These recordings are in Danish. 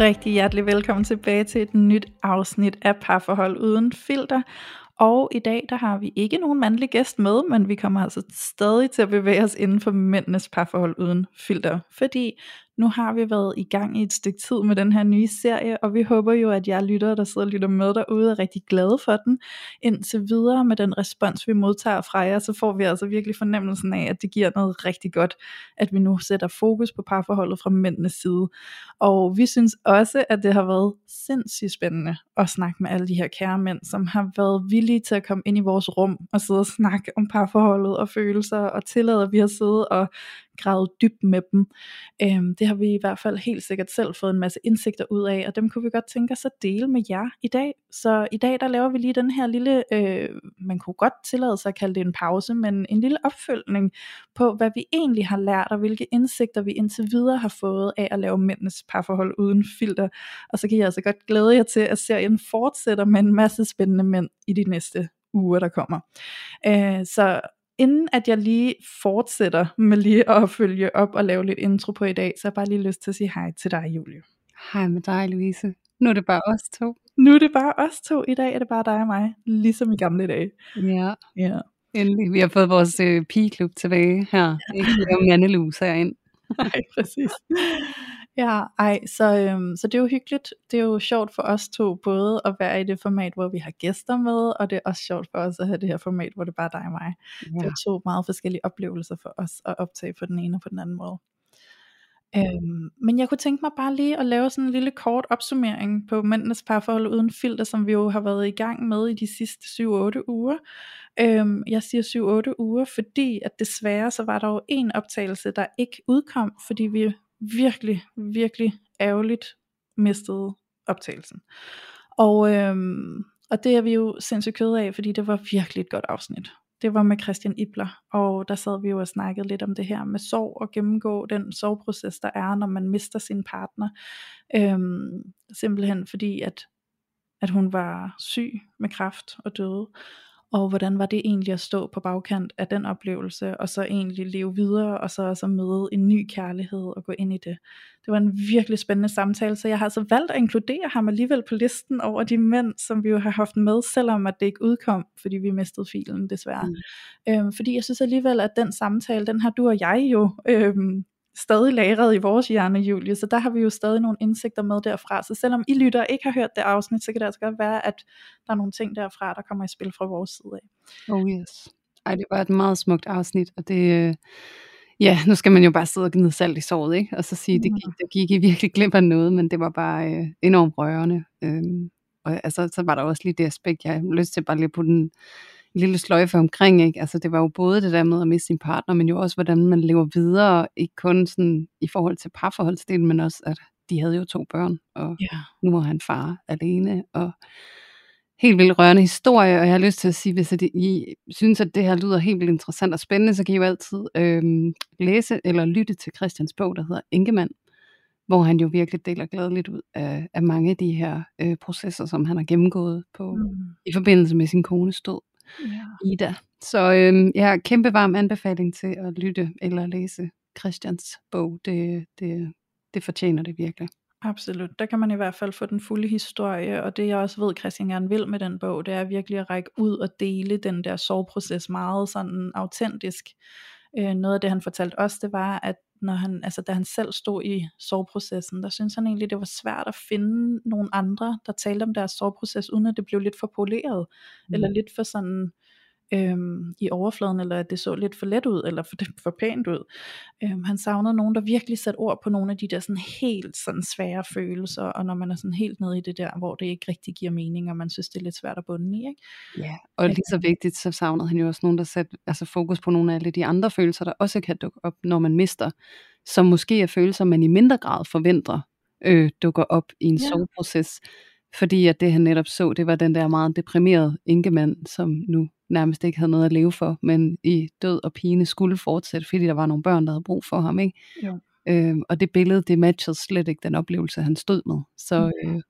Rigtig hjertelig velkommen tilbage til et nyt afsnit af Parforhold Uden Filter. Og i dag der har vi ikke nogen mandlig gæst med, men vi kommer altså stadig til at bevæge os inden for mændenes parforhold uden filter. Fordi nu har vi været i gang i et stykke tid med den her nye serie, og vi håber jo, at jer lyttere, der sidder og lytter med derude, er rigtig glade for den. Indtil videre med den respons, vi modtager fra jer, så får vi altså virkelig fornemmelsen af, at det giver noget rigtig godt, at vi nu sætter fokus på parforholdet fra mændenes side. Og vi synes også, at det har været sindssygt spændende at snakke med alle de her kære mænd, som har været villige til at komme ind i vores rum og sidde og snakke om parforholdet og følelser, og tillade, at vi har siddet og gravet dybt med dem. Øhm, det har vi i hvert fald helt sikkert selv fået en masse indsigter ud af, og dem kunne vi godt tænke os at dele med jer i dag. Så i dag der laver vi lige den her lille, øh, man kunne godt tillade sig at kalde det en pause, men en lille opfølgning på, hvad vi egentlig har lært, og hvilke indsigter vi indtil videre har fået af at lave mændenes parforhold uden filter. Og så kan jeg altså godt glæde jer til, at serien fortsætter med en masse spændende mænd i de næste uger, der kommer. Øh, så inden at jeg lige fortsætter med lige at følge op og lave lidt intro på i dag, så har jeg bare lige lyst til at sige hej til dig, Julie. Hej med dig, Louise. Nu er det bare os to. Nu er det bare os to. I dag er det bare dig og mig, ligesom i gamle dage. Ja, Ja. endelig. Vi har fået vores øh, pigeklub tilbage her. Ikke flere mandelus herind. Nej, præcis. Ja, ej, så, øhm, så det er jo hyggeligt. Det er jo sjovt for os to både at være i det format, hvor vi har gæster med, og det er også sjovt for os at have det her format, hvor det er bare dig og mig. Det Ja. er to meget forskellige oplevelser for os at optage på den ene og på den anden måde. Øhm, men jeg kunne tænke mig bare lige at lave sådan en lille kort opsummering på mændenes parforhold uden filter, som vi jo har været i gang med i de sidste 7-8 uger. Øhm, jeg siger 7-8 uger, fordi at desværre så var der jo en optagelse, der ikke udkom, fordi vi virkelig, virkelig ærgerligt mistede optagelsen. Og, øhm, og det er vi jo sindssygt ked af, fordi det var virkelig et godt afsnit. Det var med Christian Ibler, og der sad vi jo og snakkede lidt om det her med sorg og gennemgå den sorgproces, der er, når man mister sin partner. Øhm, simpelthen fordi, at, at hun var syg med kræft og døde. Og hvordan var det egentlig at stå på bagkant af den oplevelse, og så egentlig leve videre, og så også møde en ny kærlighed og gå ind i det. Det var en virkelig spændende samtale, så jeg har altså valgt at inkludere ham alligevel på listen over de mænd, som vi jo har haft med, selvom at det ikke udkom, fordi vi mistede filen desværre. Mm. Øhm, fordi jeg synes alligevel, at den samtale, den har du og jeg jo øhm, stadig lagret i vores hjerne, Julie, så der har vi jo stadig nogle indsigter med derfra. Så selvom I lytter ikke har hørt det afsnit, så kan det altså godt være, at der er nogle ting derfra, der kommer i spil fra vores side af. Oh yes. Ej, det var et meget smukt afsnit, og det, øh, ja, nu skal man jo bare sidde og gnide salt i såret, ikke? Og så sige, det gik, det gik I virkelig glip af noget, men det var bare øh, enormt rørende. Øhm, og altså, så var der også lige det aspekt, jeg har lyst til bare lige på den en lille sløjfe omkring, ikke? Altså, det var jo både det der med at miste sin partner, men jo også, hvordan man lever videre, ikke kun sådan i forhold til parforholdsdelen, men også, at de havde jo to børn, og Ja. nu var han far alene, og helt vildt rørende historie, og jeg har lyst til at sige, hvis I synes, at det her lyder helt vildt interessant og spændende, så kan I jo altid øhm, læse eller lytte til Christians bog, der hedder Enkemand, hvor han jo virkelig deler glædeligt ud af, af mange af de her øh, processer, som han har gennemgået på, Mm. i forbindelse med sin kones død, ja. Ida. Så øhm, jeg har kæmpe varm anbefaling til at lytte eller læse Christians bog. Det, det, det fortjener det virkelig. Absolut. Der kan man i hvert fald få den fulde historie, og det jeg også ved, Christian gerne vil med den bog, det er virkelig at række ud og dele den der sorgproces meget sådan autentisk. Øh, noget af det han fortalte os, det var, at når han, altså, da han selv stod i sorgprocessen, der synes han egentlig, det var svært at finde nogle andre, der talte om deres sorgproces, uden at det blev lidt for poleret, mm. eller lidt for sådan øhm, i overfladen, eller at det så lidt for let ud, eller for, for pænt ud. Øhm, han savnede nogen, der virkelig satte ord på nogle af de der sådan helt sådan svære følelser, og når man er sådan helt nede i det der, hvor det ikke rigtig giver mening, og man synes, det er lidt svært at bunde i. Ikke? Ja, og lige så vigtigt, så savnede han jo også nogen, der satte altså fokus på nogle af alle de andre følelser, der også kan dukke op, når man mister, som måske er følelser, man i mindre grad forventer øh, dukker op i en ja. soveproces. Fordi at det han netop så, det var den der meget deprimerede enkemand, som nu nærmest ikke havde noget at leve for, men i død og pine skulle fortsætte, fordi der var nogle børn, der havde brug for ham. Ikke? Ja. Øhm, og det billede, det matchede slet ikke den oplevelse, han stod med. Så øh,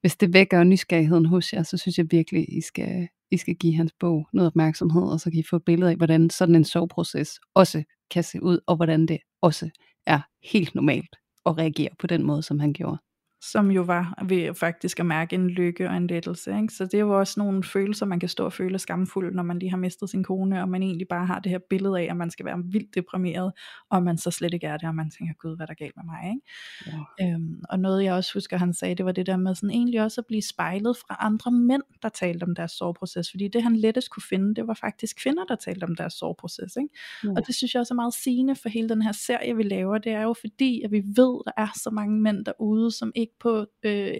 hvis det vækker nysgerrigheden hos jer, så synes jeg virkelig, I skal, I skal give hans bog noget opmærksomhed, og så kan I få et billede af, hvordan sådan en soveproces også kan se ud, og hvordan det også er helt normalt at reagere på den måde, som han gjorde som jo var ved faktisk at mærke en lykke og en lettelse. Ikke? Så det er jo også nogle følelser, man kan stå og føle skamfuld, når man lige har mistet sin kone, og man egentlig bare har det her billede af, at man skal være vildt deprimeret, og man så slet ikke er det, og man tænker, gud, hvad der galt med mig. Ikke? Ja. Øhm, og noget jeg også husker, han sagde, det var det der med sådan egentlig også at blive spejlet fra andre mænd, der talte om deres sorgproces, fordi det han lettest kunne finde, det var faktisk kvinder, der talte om deres sorgproces. Ikke? Ja. Og det synes jeg også er meget sigende for hele den her serie, vi laver, det er jo fordi, at vi ved, at der er så mange mænd derude, som ikke på øh,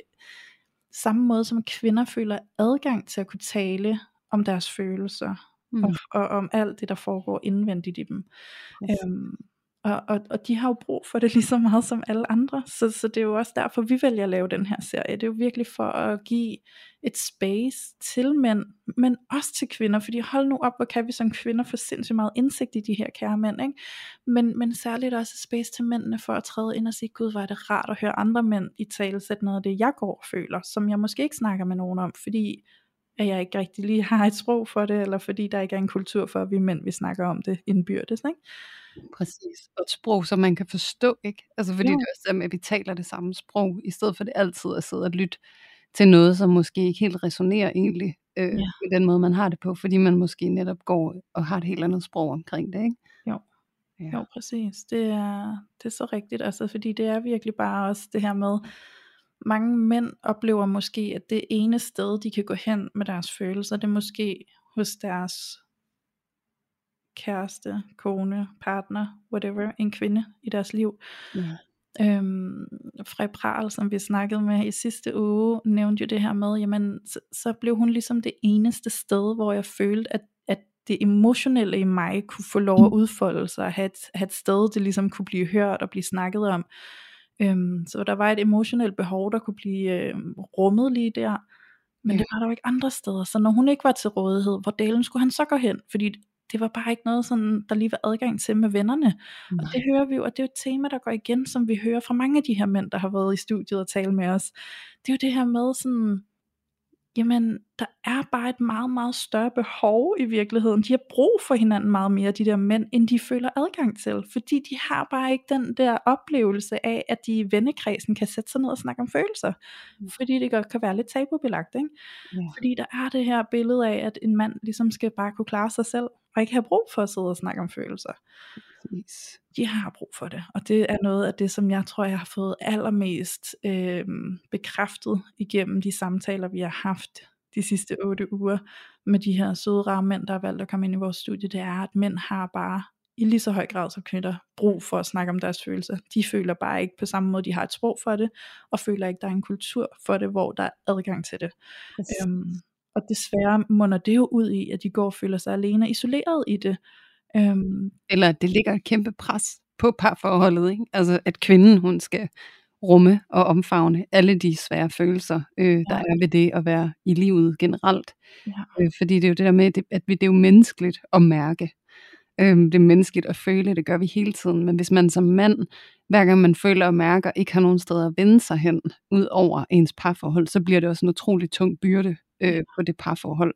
samme måde som kvinder føler adgang til at kunne tale om deres følelser, mm. og, og om alt det, der foregår indvendigt i dem. Yes. Øhm, og, og, og de har jo brug for det lige så meget som alle andre, så, så det er jo også derfor, vi vælger at lave den her serie. Det er jo virkelig for at give et space til mænd, men også til kvinder, fordi hold nu op, hvor kan vi som kvinder få sindssygt meget indsigt i de her kære mænd, ikke? Men, men særligt også et space til mændene for at træde ind og sige, gud, hvor er det rart at høre andre mænd i tale sætte noget af det, jeg går og føler, som jeg måske ikke snakker med nogen om, fordi at jeg ikke rigtig lige har et sprog for det, eller fordi der ikke er en kultur for, at vi mænd vi snakker om det indbyrdes. Ikke? Præcis. Og et sprog, som man kan forstå, ikke? Altså fordi ja. det er også at vi taler det samme sprog, i stedet for det altid at sidde og lytte til noget, som måske ikke helt resonerer egentlig øh, ja. med den måde, man har det på, fordi man måske netop går og har et helt andet sprog omkring det, ikke? Jo. Ja. Jo, præcis. Det er, det er så rigtigt, altså, fordi det er virkelig bare også det her med, mange mænd oplever måske, at det ene sted, de kan gå hen med deres følelser, det er måske hos deres kæreste, kone, partner, whatever, en kvinde i deres liv. Ja. Øhm, Frej Pral, som vi snakkede med i sidste uge, nævnte jo det her med, jamen, så, så blev hun ligesom det eneste sted, hvor jeg følte, at, at det emotionelle i mig kunne få lov at udfolde sig, have et, have et sted, det ligesom kunne blive hørt og blive snakket om. Øhm, så der var et emotionelt behov, der kunne blive øh, rummet lige der, men ja. det var der jo ikke andre steder. Så når hun ikke var til rådighed, hvor delen skulle han så gå hen? Fordi det var bare ikke noget, sådan, der lige var adgang til med vennerne. Nej. Og det hører vi jo, og det er jo et tema, der går igen, som vi hører fra mange af de her mænd, der har været i studiet og tale med os. Det er jo det her med sådan, jamen der er bare et meget, meget større behov i virkeligheden. De har brug for hinanden meget mere, de der mænd, end de føler adgang til. Fordi de har bare ikke den der oplevelse af, at de i vennekredsen kan sætte sig ned og snakke om følelser. Mm. Fordi det godt kan være lidt tabubelagt. Ikke? Ja. Fordi der er det her billede af, at en mand ligesom skal bare kunne klare sig selv, og ikke have brug for at sidde og snakke om følelser. Præcis. De har brug for det, og det er noget af det, som jeg tror, jeg har fået allermest øh, bekræftet igennem de samtaler, vi har haft de sidste otte uger med de her søde rare mænd, der har valgt at komme ind i vores studie, det er, at mænd har bare i lige så høj grad som kvinder brug for at snakke om deres følelser. De føler bare ikke på samme måde, de har et sprog for det, og føler ikke, der er en kultur for det, hvor der er adgang til det. Øhm, og desværre munder det jo ud i, at de går og føler sig alene isoleret i det. Øhm, Eller at det ligger et kæmpe pres på parforholdet, ikke? Altså at kvinden, hun skal rumme og omfavne alle de svære følelser, øh, der ja. er ved det at være i livet generelt. Ja. Øh, fordi det er jo det der med, at vi, det er jo menneskeligt at mærke. Øh, det er menneskeligt at føle, det gør vi hele tiden. Men hvis man som mand, hver gang man føler og mærker, ikke har nogen steder at vende sig hen, ud over ens parforhold, så bliver det også en utrolig tung byrde øh, på det parforhold.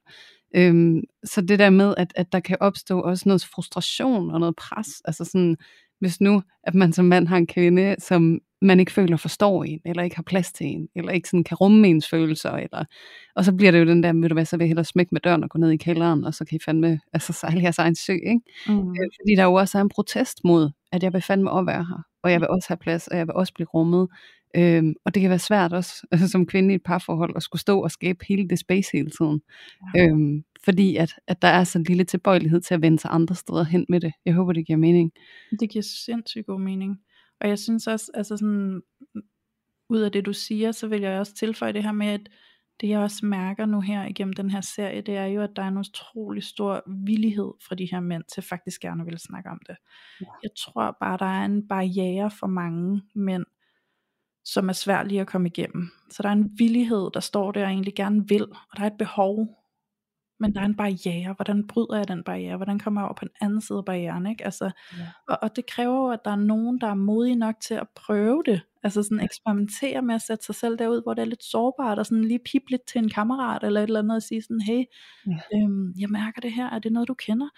Øhm, så det der med, at, at der kan opstå også noget frustration og noget pres, altså sådan, hvis nu, at man som mand har en kvinde, som man ikke føler forstår en, eller ikke har plads til en, eller ikke sådan kan rumme ens følelser, eller, og så bliver det jo den der, ved du hvad, så vil jeg hellere smække med døren og gå ned i kælderen, og så kan I fandme altså, sejle jeres egen sø, ikke? Mm. Øh, fordi der jo også er en protest mod, at jeg vil fandme at være her, og jeg vil også have plads, og jeg vil også blive rummet, Øhm, og det kan være svært også altså, som kvinde i et parforhold at skulle stå og skabe hele det space hele tiden. Ja. Øhm, fordi at, at der er så lille tilbøjelighed til at vende sig andre steder hen med det. Jeg håber, det giver mening. Det giver sindssygt god mening. Og jeg synes også, altså sådan, ud af det du siger, så vil jeg også tilføje det her med, at det jeg også mærker nu her igennem den her serie, det er jo, at der er en utrolig stor villighed fra de her mænd til faktisk gerne vil snakke om det. Ja. Jeg tror bare, der er en barriere for mange mænd, som er svært lige at komme igennem. Så der er en villighed, der står der og egentlig gerne vil, og der er et behov, men der er en barriere. Hvordan bryder jeg den barriere? Hvordan kommer jeg over på den anden side af barrieren? Ikke? Altså, ja. og, og det kræver jo, at der er nogen, der er modige nok til at prøve det. Altså sådan eksperimentere med at sætte sig selv derud, hvor det er lidt sårbart, og sådan lige pipe lidt til en kammerat, eller et eller andet, og sige sådan, hey, ja. øhm, jeg mærker det her, er det noget du kender?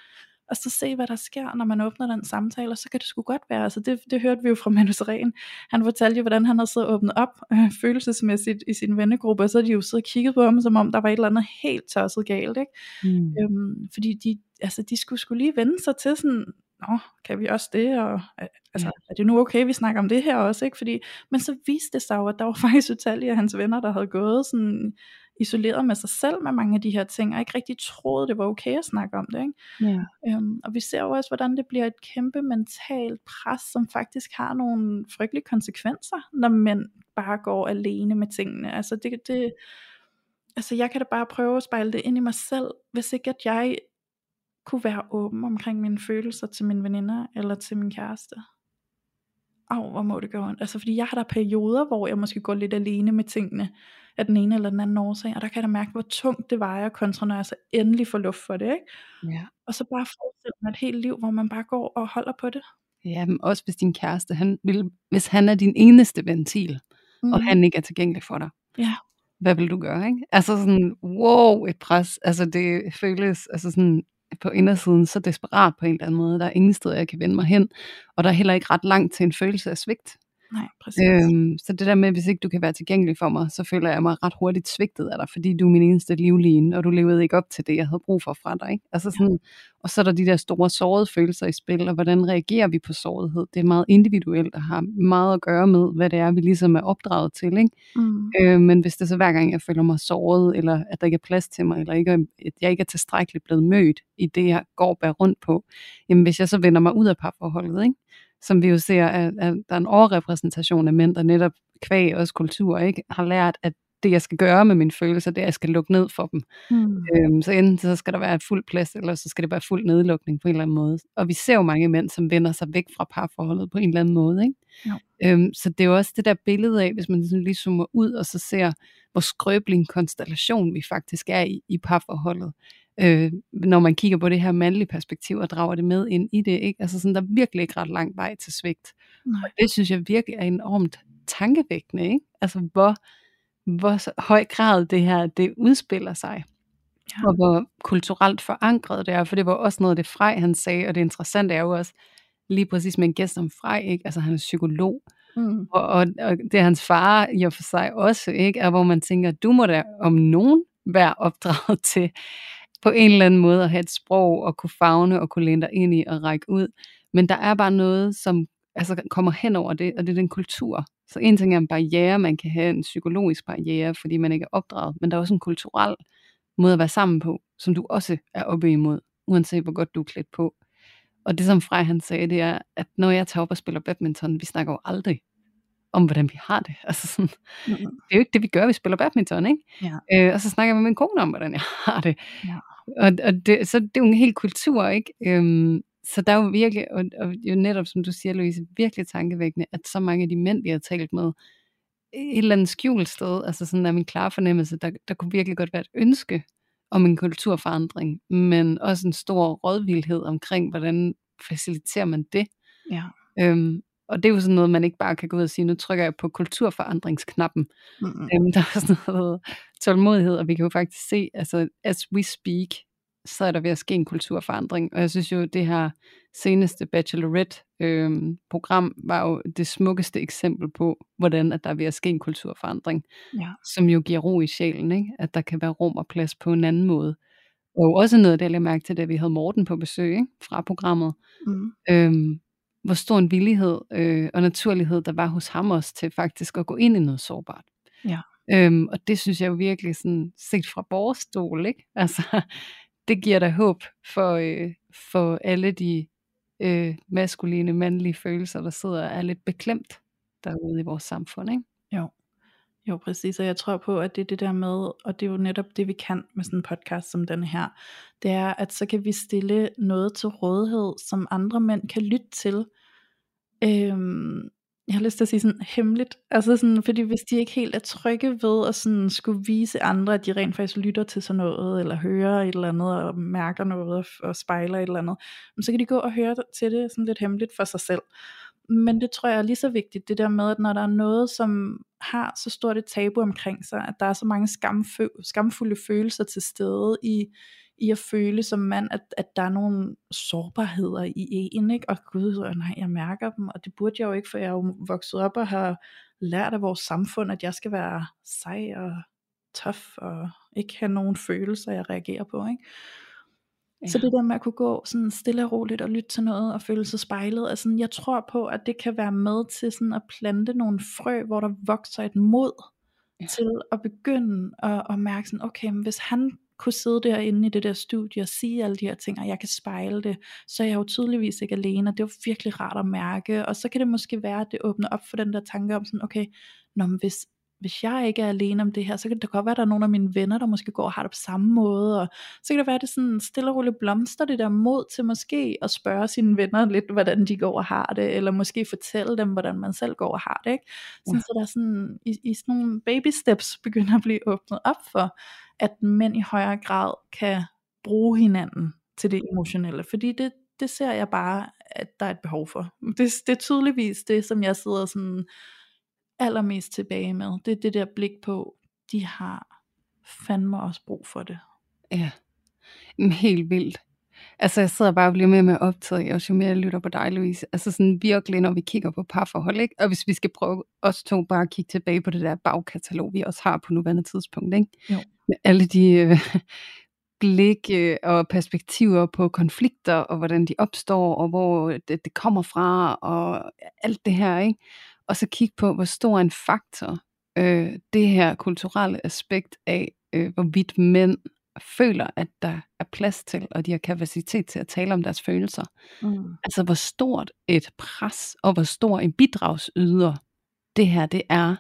Og så se, hvad der sker, når man åbner den samtale, og så kan det sgu godt være, altså det, det hørte vi jo fra Manus Ren, han fortalte jo, hvordan han havde siddet og åbnet op øh, følelsesmæssigt i sin vennegruppe, og så havde de jo siddet og kigget på ham, som om der var et eller andet helt tosset galt, ikke? Mm. Øhm, fordi de, altså, de skulle skulle lige vende sig til sådan, nå, kan vi også det, og altså, ja. er det nu okay, vi snakker om det her også, ikke? Fordi, men så viste det sig jo, at der var faktisk utallige af hans venner, der havde gået sådan isoleret med sig selv med mange af de her ting, og ikke rigtig troede, det var okay at snakke om det. Ikke? Ja. Øhm, og vi ser jo også, hvordan det bliver et kæmpe mentalt pres, som faktisk har nogle frygtelige konsekvenser, når mænd bare går alene med tingene. Altså, det, det, altså jeg kan da bare prøve at spejle det ind i mig selv, hvis ikke at jeg kunne være åben omkring mine følelser til mine veninder eller til min kæreste. Åh, hvor må det gøre ondt. Altså fordi jeg har der perioder, hvor jeg måske går lidt alene med tingene af den ene eller den anden årsag, og der kan jeg da mærke, hvor tungt det vejer kontra, når jeg så endelig får luft for det, ikke? Ja. Og så bare forestille mig et helt liv, hvor man bare går og holder på det. Ja, men også hvis din kæreste, han vil, hvis han er din eneste ventil, mm. og han ikke er tilgængelig for dig. Ja. Hvad vil du gøre, ikke? Altså sådan, wow, et pres. Altså det føles, altså sådan, på indersiden så desperat på en eller anden måde. Der er ingen sted, jeg kan vende mig hen, og der er heller ikke ret langt til en følelse af svigt. Nej, præcis. Øhm, så det der med, hvis ikke du kan være tilgængelig for mig, så føler jeg mig ret hurtigt svigtet af dig, fordi du er min eneste livline, og du levede ikke op til det, jeg havde brug for fra dig. Ikke? Altså sådan, ja. Og så er der de der store sårede følelser i spil, og hvordan reagerer vi på sårighed? Det er meget individuelt og har meget at gøre med, hvad det er, vi ligesom er opdraget til. Ikke? Mm. Øh, men hvis det så hver gang, jeg føler mig såret, eller at der ikke er plads til mig, eller ikke, at jeg ikke er tilstrækkeligt blevet mødt i det, jeg går og bærer rundt på, jamen hvis jeg så vender mig ud af parforholdet, ikke? Som vi jo ser, at, at der er en overrepræsentation af mænd, der netop kvæg også kultur, ikke, har lært, at det jeg skal gøre med mine følelser, det er, at jeg skal lukke ned for dem. Mm. Øhm, så enten så skal der være et fuld plads, eller så skal det være fuld nedlukning på en eller anden måde. Og vi ser jo mange mænd, som vender sig væk fra parforholdet på en eller anden måde. Ikke? Ja. Øhm, så det er jo også det der billede af, hvis man sådan lige zoomer ud, og så ser, hvor skrøbelig en konstellation vi faktisk er i, i parforholdet øh, når man kigger på det her mandlige perspektiv og drager det med ind i det. Ikke? Altså sådan, der er virkelig ikke ret lang vej til svigt. Nej. Og det synes jeg virkelig er enormt tankevækkende. Ikke? Altså hvor, hvor høj grad det her det udspiller sig. Ja. Og hvor kulturelt forankret det er, for det var også noget af det Frej han sagde, og det interessante er jo også lige præcis med en gæst som Frej, ikke? altså han er psykolog, Mm. Og, og, og det er hans far i og for sig også, ikke? Er, hvor man tænker, du må da om nogen være opdraget til på en eller anden måde at have et sprog og kunne fagne og kunne læne dig ind i og række ud. Men der er bare noget, som altså, kommer hen over det, og det er den kultur. Så en ting er en barriere, man kan have en psykologisk barriere, fordi man ikke er opdraget, men der er også en kulturel måde at være sammen på, som du også er oppe imod, uanset hvor godt du er klædt på. Og det som Frej han sagde, det er, at når jeg tager op og spiller badminton, vi snakker jo aldrig om, hvordan vi har det. Altså sådan, mm-hmm. Det er jo ikke det, vi gør, vi spiller badminton, ikke? Ja. Øh, og så snakker jeg med min kone om, hvordan jeg har det. Ja. Og, og det, så det er jo en hel kultur, ikke? Øhm, så der er jo virkelig, og, og jo netop som du siger, Louise, virkelig tankevækkende, at så mange af de mænd, vi har talt med, et eller andet skjult sted, altså sådan er min klare fornemmelse, der, der kunne virkelig godt være et ønske om en kulturforandring, men også en stor rådvildhed omkring, hvordan faciliterer man det. Ja. Øhm, og det er jo sådan noget, man ikke bare kan gå ud og sige, nu trykker jeg på kulturforandringsknappen. Mm-hmm. Øhm, der er sådan noget tålmodighed, og vi kan jo faktisk se, altså as we speak, så er der ved at ske en kulturforandring. Og jeg synes jo, det her seneste Bachelorette-program øhm, var jo det smukkeste eksempel på, hvordan at der er ved at ske en kulturforandring, ja. som jo giver ro i sjælen, ikke? at der kan være rum og plads på en anden måde. Og også noget, der jeg mærke til, da vi havde Morten på besøg ikke? fra programmet. Mm. Øhm, hvor stor en villighed øh, og naturlighed der var hos ham også til faktisk at gå ind i noget sårbart. Ja. Øhm, og det synes jeg jo virkelig sådan, set fra vores stol, ikke? Altså, det giver da håb for, øh, for alle de øh, maskuline, mandlige følelser, der sidder og er lidt beklemt derude i vores samfund, ikke? Jo. Jo, præcis, og jeg tror på, at det er det der med, og det er jo netop det, vi kan med sådan en podcast som den her, det er, at så kan vi stille noget til rådighed, som andre mænd kan lytte til, øhm, jeg har lyst til at sige sådan hemmeligt, altså sådan, fordi hvis de ikke helt er trygge ved at sådan skulle vise andre, at de rent faktisk lytter til sådan noget, eller hører et eller andet, og mærker noget, og, og spejler et eller andet, så kan de gå og høre til det sådan lidt hemmeligt for sig selv. Men det tror jeg er lige så vigtigt, det der med, at når der er noget, som har så stort et tabu omkring sig, at der er så mange skamfø- skamfulde følelser til stede i, i at føle som mand, at, at der er nogle sårbarheder i en, ikke? og gud, nej, jeg mærker dem, og det burde jeg jo ikke, for jeg er jo vokset op og har lært af vores samfund, at jeg skal være sej og tof, og ikke have nogen følelser, jeg reagerer på, ikke? Ja. Så det der med at kunne gå sådan stille og roligt og lytte til noget og føle sig spejlet, altså jeg tror på, at det kan være med til sådan at plante nogle frø, hvor der vokser et mod ja. til at begynde at, at mærke sådan, okay, men hvis han kunne sidde derinde i det der studie og sige alle de her ting, og jeg kan spejle det, så er jeg jo tydeligvis ikke alene, og det er jo virkelig rart at mærke, og så kan det måske være, at det åbner op for den der tanke om sådan, okay, når hvis, hvis jeg ikke er alene om det her, så kan det godt være, at der er nogle af mine venner, der måske går og har det på samme måde, og så kan det være, at det sådan stille og roligt blomster det der mod til måske at spørge sine venner lidt, hvordan de går og har det, eller måske fortælle dem, hvordan man selv går og har det, ikke? Sådan, ja. Så der er sådan, i, i sådan nogle baby steps begynder at blive åbnet op for, at mænd i højere grad kan bruge hinanden til det emotionelle, fordi det, det ser jeg bare, at der er et behov for. Det, det er tydeligvis det, som jeg sidder sådan allermest tilbage med. Det er det der blik på, de har fandme også brug for det. Ja, helt vildt. Altså jeg sidder bare og bliver mere med optaget, og jo mere jeg lytter på dig, Louise. Altså sådan virkelig, når vi kigger på parforhold, ikke? Og hvis vi skal prøve os to bare at kigge tilbage på det der bagkatalog, vi også har på nuværende tidspunkt, ikke? Jo. Med alle de øh, blik øh, og perspektiver på konflikter, og hvordan de opstår, og hvor det, det kommer fra, og alt det her, ikke? Og så kigge på, hvor stor en faktor øh, det her kulturelle aspekt af, øh, hvorvidt mænd føler, at der er plads til, og de har kapacitet til at tale om deres følelser. Mm. Altså hvor stort et pres, og hvor stor en bidragsyder det her det er,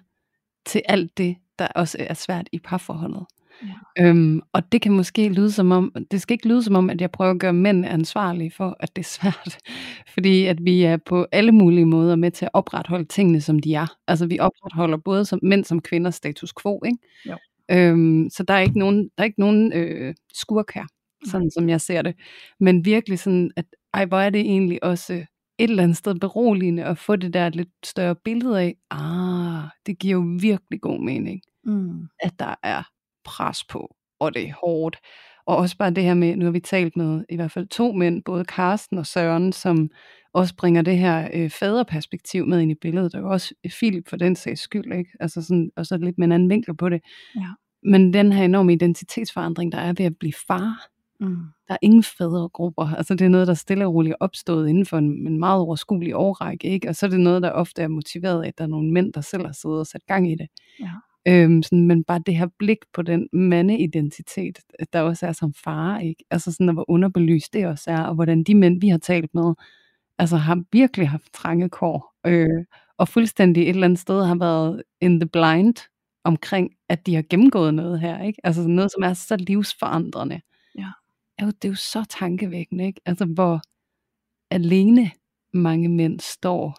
til alt det, der også er svært i parforholdet. Ja. Øhm, og det kan måske lyde som om, det skal ikke lyde som om, at jeg prøver at gøre mænd ansvarlige for, at det er svært. Fordi at vi er på alle mulige måder med til at opretholde tingene, som de er. Altså vi opretholder både som mænd som kvinder status quo, ikke? Jo. Øhm, så der er ikke nogen, der er ikke nogen øh, skurk her, sådan Nej. som jeg ser det. Men virkelig sådan, at ej, hvor er det egentlig også et eller andet sted beroligende at få det der lidt større billede af, ah, det giver jo virkelig god mening, mm. at der er pres på, og det er hårdt. Og også bare det her med, nu har vi talt med i hvert fald to mænd, både Karsten og Søren, som også bringer det her øh, faderperspektiv med ind i billedet, og også Philip for den sags skyld, ikke? Altså sådan, og så lidt med en anden vinkel på det. Ja. Men den her enorme identitetsforandring, der er ved at blive far, mm. der er ingen fædregrupper. Altså det er noget, der stille og roligt er opstået inden for en, en meget overskuelig årrække, ikke? Og så er det noget, der ofte er motiveret af, at der er nogle mænd, der selv har siddet og sat gang i det. Ja. Øhm, sådan, men bare det her blik på den mandeidentitet, der også er som far, ikke? Altså sådan, hvor underbelyst det også er, og hvordan de mænd, vi har talt med, altså har virkelig haft trange kår, øh, og fuldstændig et eller andet sted har været in the blind omkring, at de har gennemgået noget her, ikke? Altså noget, som er så livsforandrende. Ja. Er jo, det er jo så tankevækkende, ikke? Altså hvor alene mange mænd står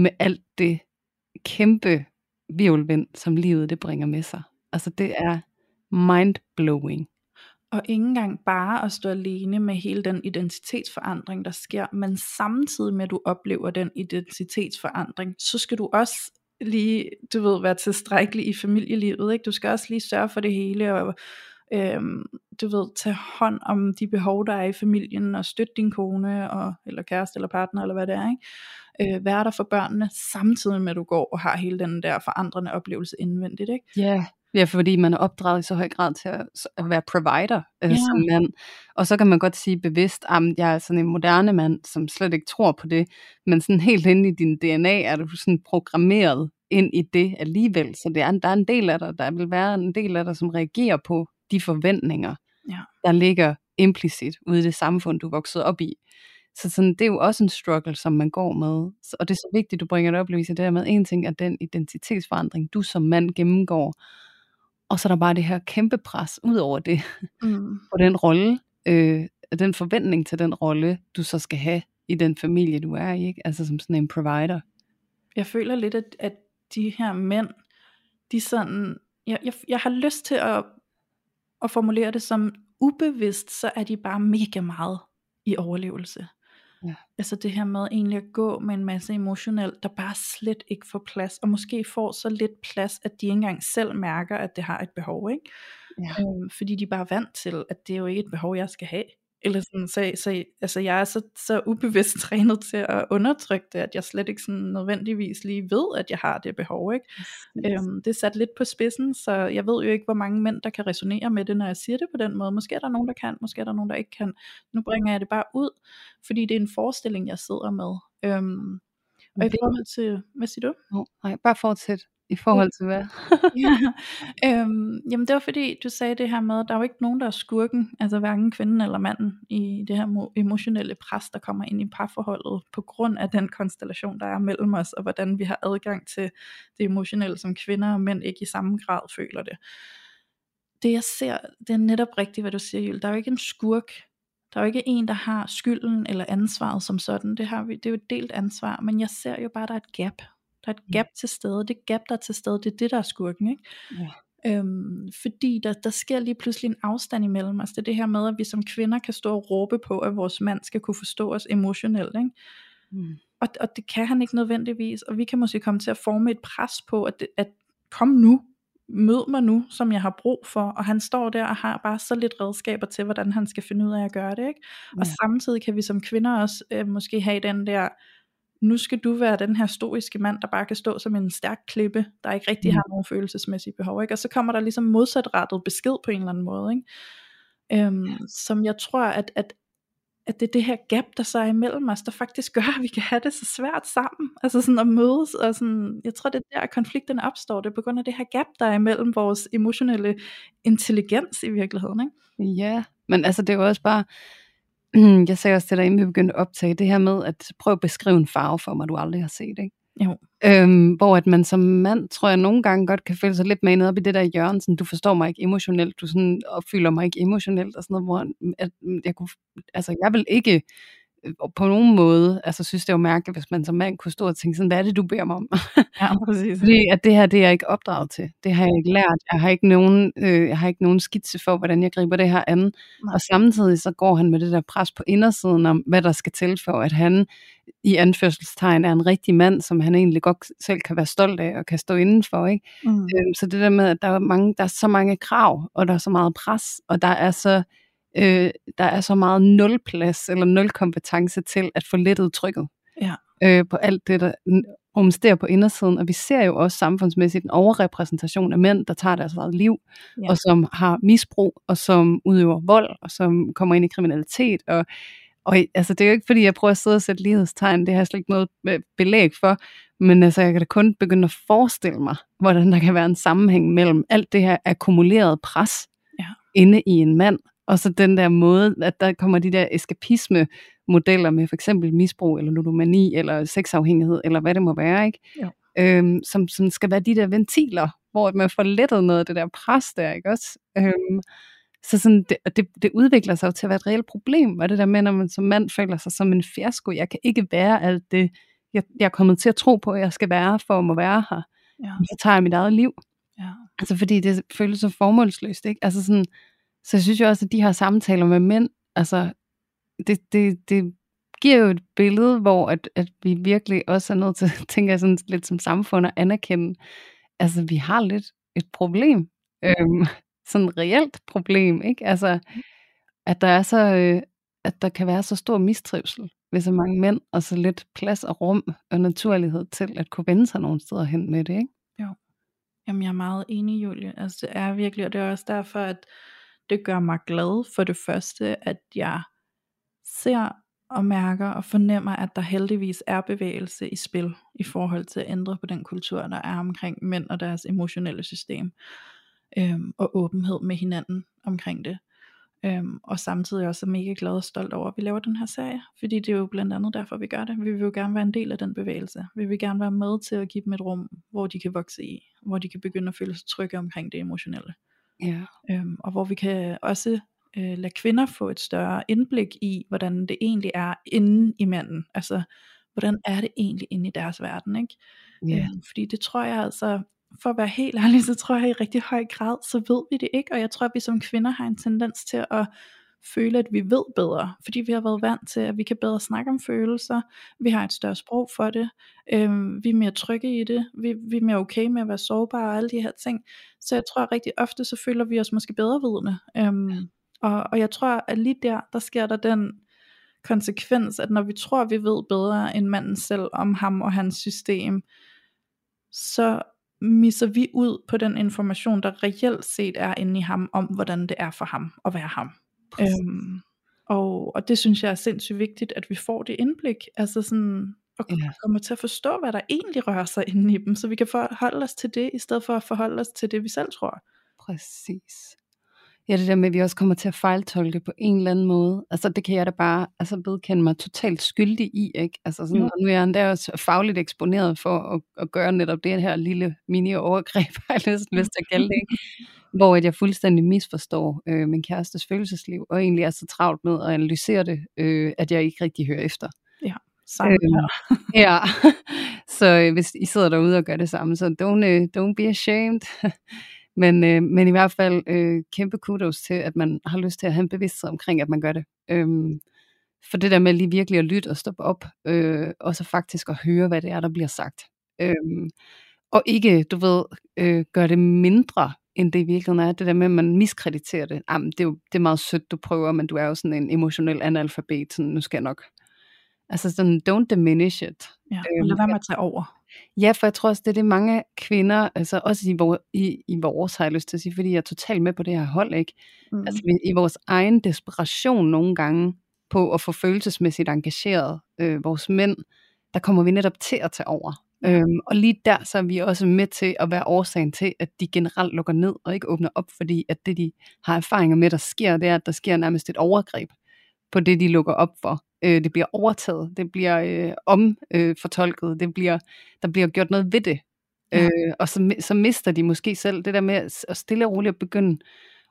med alt det kæmpe virvelvind, som livet det bringer med sig. Altså det er mind-blowing. Og ikke engang bare at stå alene med hele den identitetsforandring, der sker, men samtidig med at du oplever den identitetsforandring, så skal du også lige, du ved, være tilstrækkelig i familielivet, ikke? Du skal også lige sørge for det hele, og øhm, du ved, tage hånd om de behov, der er i familien, og støtte din kone, og, eller kæreste, eller partner, eller hvad det er, ikke? Øh, være der for børnene, samtidig med at du går og har hele den der forandrende oplevelse indvendigt, ikke? Ja, yeah. Ja, fordi man er opdraget i så høj grad til at, at være provider øh, ja. som mand. Og så kan man godt sige bevidst, at jeg er sådan en moderne mand, som slet ikke tror på det. Men sådan helt inde i din DNA er du sådan programmeret ind i det alligevel. Så det er, der er en del af dig, der vil være en del af dig, som reagerer på de forventninger, ja. der ligger implicit ude i det samfund, du er vokset op i. Så sådan, det er jo også en struggle, som man går med. Og det er så vigtigt, du bringer det op, Louise, det der med, en ting er den identitetsforandring, du som mand gennemgår, og så er der bare det her kæmpe pres ud over det, mm. på den rolle, øh, den forventning til den rolle, du så skal have i den familie, du er i, ikke? altså som sådan en provider. Jeg føler lidt, at, at de her mænd, de sådan, jeg, jeg, jeg har lyst til at, at formulere det som ubevidst, så er de bare mega meget i overlevelse. Ja. Altså det her med egentlig at gå med en masse emotionelt, der bare slet ikke får plads, og måske får så lidt plads, at de ikke engang selv mærker, at det har et behov, ikke? Ja. Øhm, fordi de er bare vant til, at det er jo ikke et behov, jeg skal have. Eller sådan, så, så altså jeg er så, så ubevidst trænet til at undertrykke det, at jeg slet ikke sådan nødvendigvis lige ved, at jeg har det behov. Ikke? Yes. Øhm, det er sat lidt på spidsen, så jeg ved jo ikke, hvor mange mænd, der kan resonere med det, når jeg siger det på den måde. Måske er der nogen, der kan, måske er der nogen, der ikke kan. Nu bringer jeg det bare ud, fordi det er en forestilling, jeg sidder med. Øhm, og i forhold til, hvad siger du? Oh, nej, bare fortsæt. I forhold til hvad? ja. øhm, jamen det var fordi du sagde det her med at der er jo ikke nogen der er skurken Altså hverken kvinden eller manden I det her emotionelle pres der kommer ind i parforholdet På grund af den konstellation der er mellem os Og hvordan vi har adgang til det emotionelle Som kvinder og mænd ikke i samme grad føler det Det jeg ser Det er netop rigtigt hvad du siger Jule Der er jo ikke en skurk der er jo ikke en, der har skylden eller ansvaret som sådan. Det, har vi, det er jo et delt ansvar, men jeg ser jo bare, at der er et gap. Der er et gap til stede. Det gap, der er til stede, det er det, der er skurken. Ikke? Ja. Øhm, fordi der, der sker lige pludselig en afstand imellem os. Det er det her med, at vi som kvinder kan stå og råbe på, at vores mand skal kunne forstå os emotionelt. Ikke? Mm. Og, og det kan han ikke nødvendigvis. Og vi kan måske komme til at forme et pres på, at, det, at kom nu, mød mig nu, som jeg har brug for, og han står der og har bare så lidt redskaber til, hvordan han skal finde ud af at gøre det, ikke? Ja. Og samtidig kan vi som kvinder også øh, måske have den der, nu skal du være den her stoiske mand, der bare kan stå som en stærk klippe, der ikke rigtig mm. har nogen følelsesmæssige behov, ikke? og så kommer der ligesom modsatrettet besked på en eller anden måde, ikke? Øhm, ja. som jeg tror, at, at, at det er det her gap, der så er imellem os, der faktisk gør, at vi kan have det så svært sammen, altså sådan at mødes, og sådan, jeg tror det er der, at konflikten opstår, det er på grund af det her gap, der er imellem vores emotionelle intelligens i virkeligheden, ikke? Ja, men altså det er jo også bare, jeg sagde også til dig, inden vi begyndte at optage, det her med at prøve at beskrive en farve for mig, du aldrig har set, ikke? Jo. Øhm, hvor at man som mand, tror jeg nogle gange godt kan føle sig lidt med op i det der hjørne, sådan, du forstår mig ikke emotionelt, du sådan opfylder mig ikke emotionelt, og sådan noget, hvor at, jeg kunne, altså jeg vil ikke på nogen måde, altså synes det var mærkeligt, hvis man som mand kunne stå og tænke sådan, hvad er det, du beder mig om? Ja, præcis. Fordi at det her, det er jeg ikke opdraget til. Det har jeg ikke lært. Jeg har ikke nogen, øh, jeg har ikke nogen skitse for, hvordan jeg griber det her an. Nej. Og samtidig så går han med det der pres på indersiden om, hvad der skal til for, at han i anførselstegn er en rigtig mand, som han egentlig godt selv kan være stolt af og kan stå indenfor. Ikke? Mm. Øh, så det der med, at der er, mange, der er så mange krav, og der er så meget pres, og der er så øh, der er så meget nul plads eller nul kompetence til at få lettet trykket ja. øh, på alt det, der rumsterer på indersiden. Og vi ser jo også samfundsmæssigt en overrepræsentation af mænd, der tager deres eget liv, ja. og som har misbrug, og som udøver vold, og som kommer ind i kriminalitet. Og, og altså, det er jo ikke, fordi jeg prøver at sidde og sætte lighedstegn, det har jeg slet ikke noget øh, belæg for, men altså, jeg kan da kun begynde at forestille mig, hvordan der kan være en sammenhæng mellem alt det her akkumulerede pres ja. inde i en mand, og så den der måde, at der kommer de der eskapisme modeller med for eksempel misbrug, eller ludomani, eller sexafhængighed, eller hvad det må være, ikke? Jo. Øhm, som, som skal være de der ventiler, hvor man får lettet noget af det der pres der, ikke også? Øhm, så sådan, det, det, det udvikler sig jo til at være et reelt problem, og det der med, når man som mand føler sig som en fiasko, jeg kan ikke være alt det, jeg, jeg er kommet til at tro på, at jeg skal være, for at må være her. Ja. Så tager jeg mit eget liv. Ja. Altså fordi det føles så formålsløst, ikke? Altså sådan, så jeg synes jo også, at de her samtaler med mænd, altså, det, det, det giver jo et billede, hvor at, at vi virkelig også er nødt til, tænker jeg sådan lidt som samfund, at anerkende, altså vi har lidt et problem, øhm, sådan et reelt problem, ikke? Altså, at der er så, øh, at der kan være så stor mistrivsel ved så mange mænd, og så lidt plads og rum og naturlighed til at kunne vende sig nogle steder hen med det, ikke? Jo. Jamen, jeg er meget enig, Julie. Altså, det er virkelig, og det er også derfor, at det gør mig glad for det første, at jeg ser og mærker og fornemmer, at der heldigvis er bevægelse i spil i forhold til at ændre på den kultur, der er omkring mænd og deres emotionelle system, øhm, og åbenhed med hinanden omkring det. Øhm, og samtidig også er mega glad og stolt over, at vi laver den her serie. Fordi det er jo blandt andet derfor, vi gør det. Vi vil jo gerne være en del af den bevægelse. Vi vil gerne være med til at give dem et rum, hvor de kan vokse i. Hvor de kan begynde at føle sig trygge omkring det emotionelle. Ja. Øhm, og hvor vi kan også øh, lade kvinder få et større indblik i, hvordan det egentlig er inde i manden. Altså, hvordan er det egentlig inde i deres verden, ikke? Ja. Øhm, fordi det tror jeg altså, for at være helt ærlig, så tror jeg i rigtig høj grad, så ved vi det ikke, og jeg tror, at vi som kvinder har en tendens til at føle, at vi ved bedre, fordi vi har været vant til, at vi kan bedre snakke om følelser, vi har et større sprog for det, øhm, vi er mere trygge i det, vi, vi er mere okay med at være sårbare og alle de her ting, så jeg tror at rigtig ofte, så føler vi os måske bedre vidne, øhm, og, og jeg tror, at lige der, der sker der den konsekvens, at når vi tror, vi ved bedre end manden selv om ham og hans system, så misser vi ud på den information, der reelt set er inde i ham, om hvordan det er for ham at være ham. Øhm, og, og det synes jeg er sindssygt vigtigt, at vi får det indblik, altså sådan, og Ja. kommer til at forstå, hvad der egentlig rører sig inde i dem, så vi kan forholde os til det, i stedet for at forholde os til det, vi selv tror. Præcis. Ja, det der med, at vi også kommer til at fejltolke på en eller anden måde. Altså, det kan jeg da bare altså, vedkende mig totalt skyldig i, ikke? Altså, sådan, og nu er jeg endda også fagligt eksponeret for at, at gøre netop det her lille mini-overgreb, har jeg lyst, lyst til at kalde det, ikke? Hvor at jeg fuldstændig misforstår øh, min kærestes følelsesliv, og egentlig er så travlt med at analysere det, øh, at jeg ikke rigtig hører efter. Sammen Øhm, her. Ja, så øh, hvis I sidder derude og gør det samme, så don't, øh, don't be ashamed. men, øh, men i hvert fald øh, kæmpe kudos til, at man har lyst til at have en bevidsthed omkring, at man gør det. Øhm, for det der med lige virkelig at lytte og stoppe op, øh, og så faktisk at høre, hvad det er, der bliver sagt. Øhm, og ikke, du ved, øh, gøre det mindre, end det i virkeligheden er. Det der med, at man miskrediterer det. Jamen, det, er jo, det er meget sødt, du prøver, men du er jo sådan en emotionel analfabet, sådan, nu skal jeg nok. Altså sådan, don't diminish it. Ja, og Øhm, lad være med at tage over. Ja, for jeg tror også, det er det mange kvinder, altså også i, vor, i, i vores, har jeg lyst til at sige, fordi jeg er totalt med på det her hold, ikke? Mm. Altså vi- i vores egen desperation nogle gange på at få følelsesmæssigt engageret øh, vores mænd, der kommer vi netop til at tage over. Ja. Øhm, og lige der, så er vi også med til at være årsagen til, at de generelt lukker ned og ikke åbner op, fordi at det de har erfaringer med, der sker, det er, at der sker nærmest et overgreb på det, de lukker op for. Øh, det bliver overtaget, det bliver øh, omfortolket, øh, det bliver, der bliver gjort noget ved det. Ja. Øh, og så, så mister de måske selv det der med at stille og roligt at begynde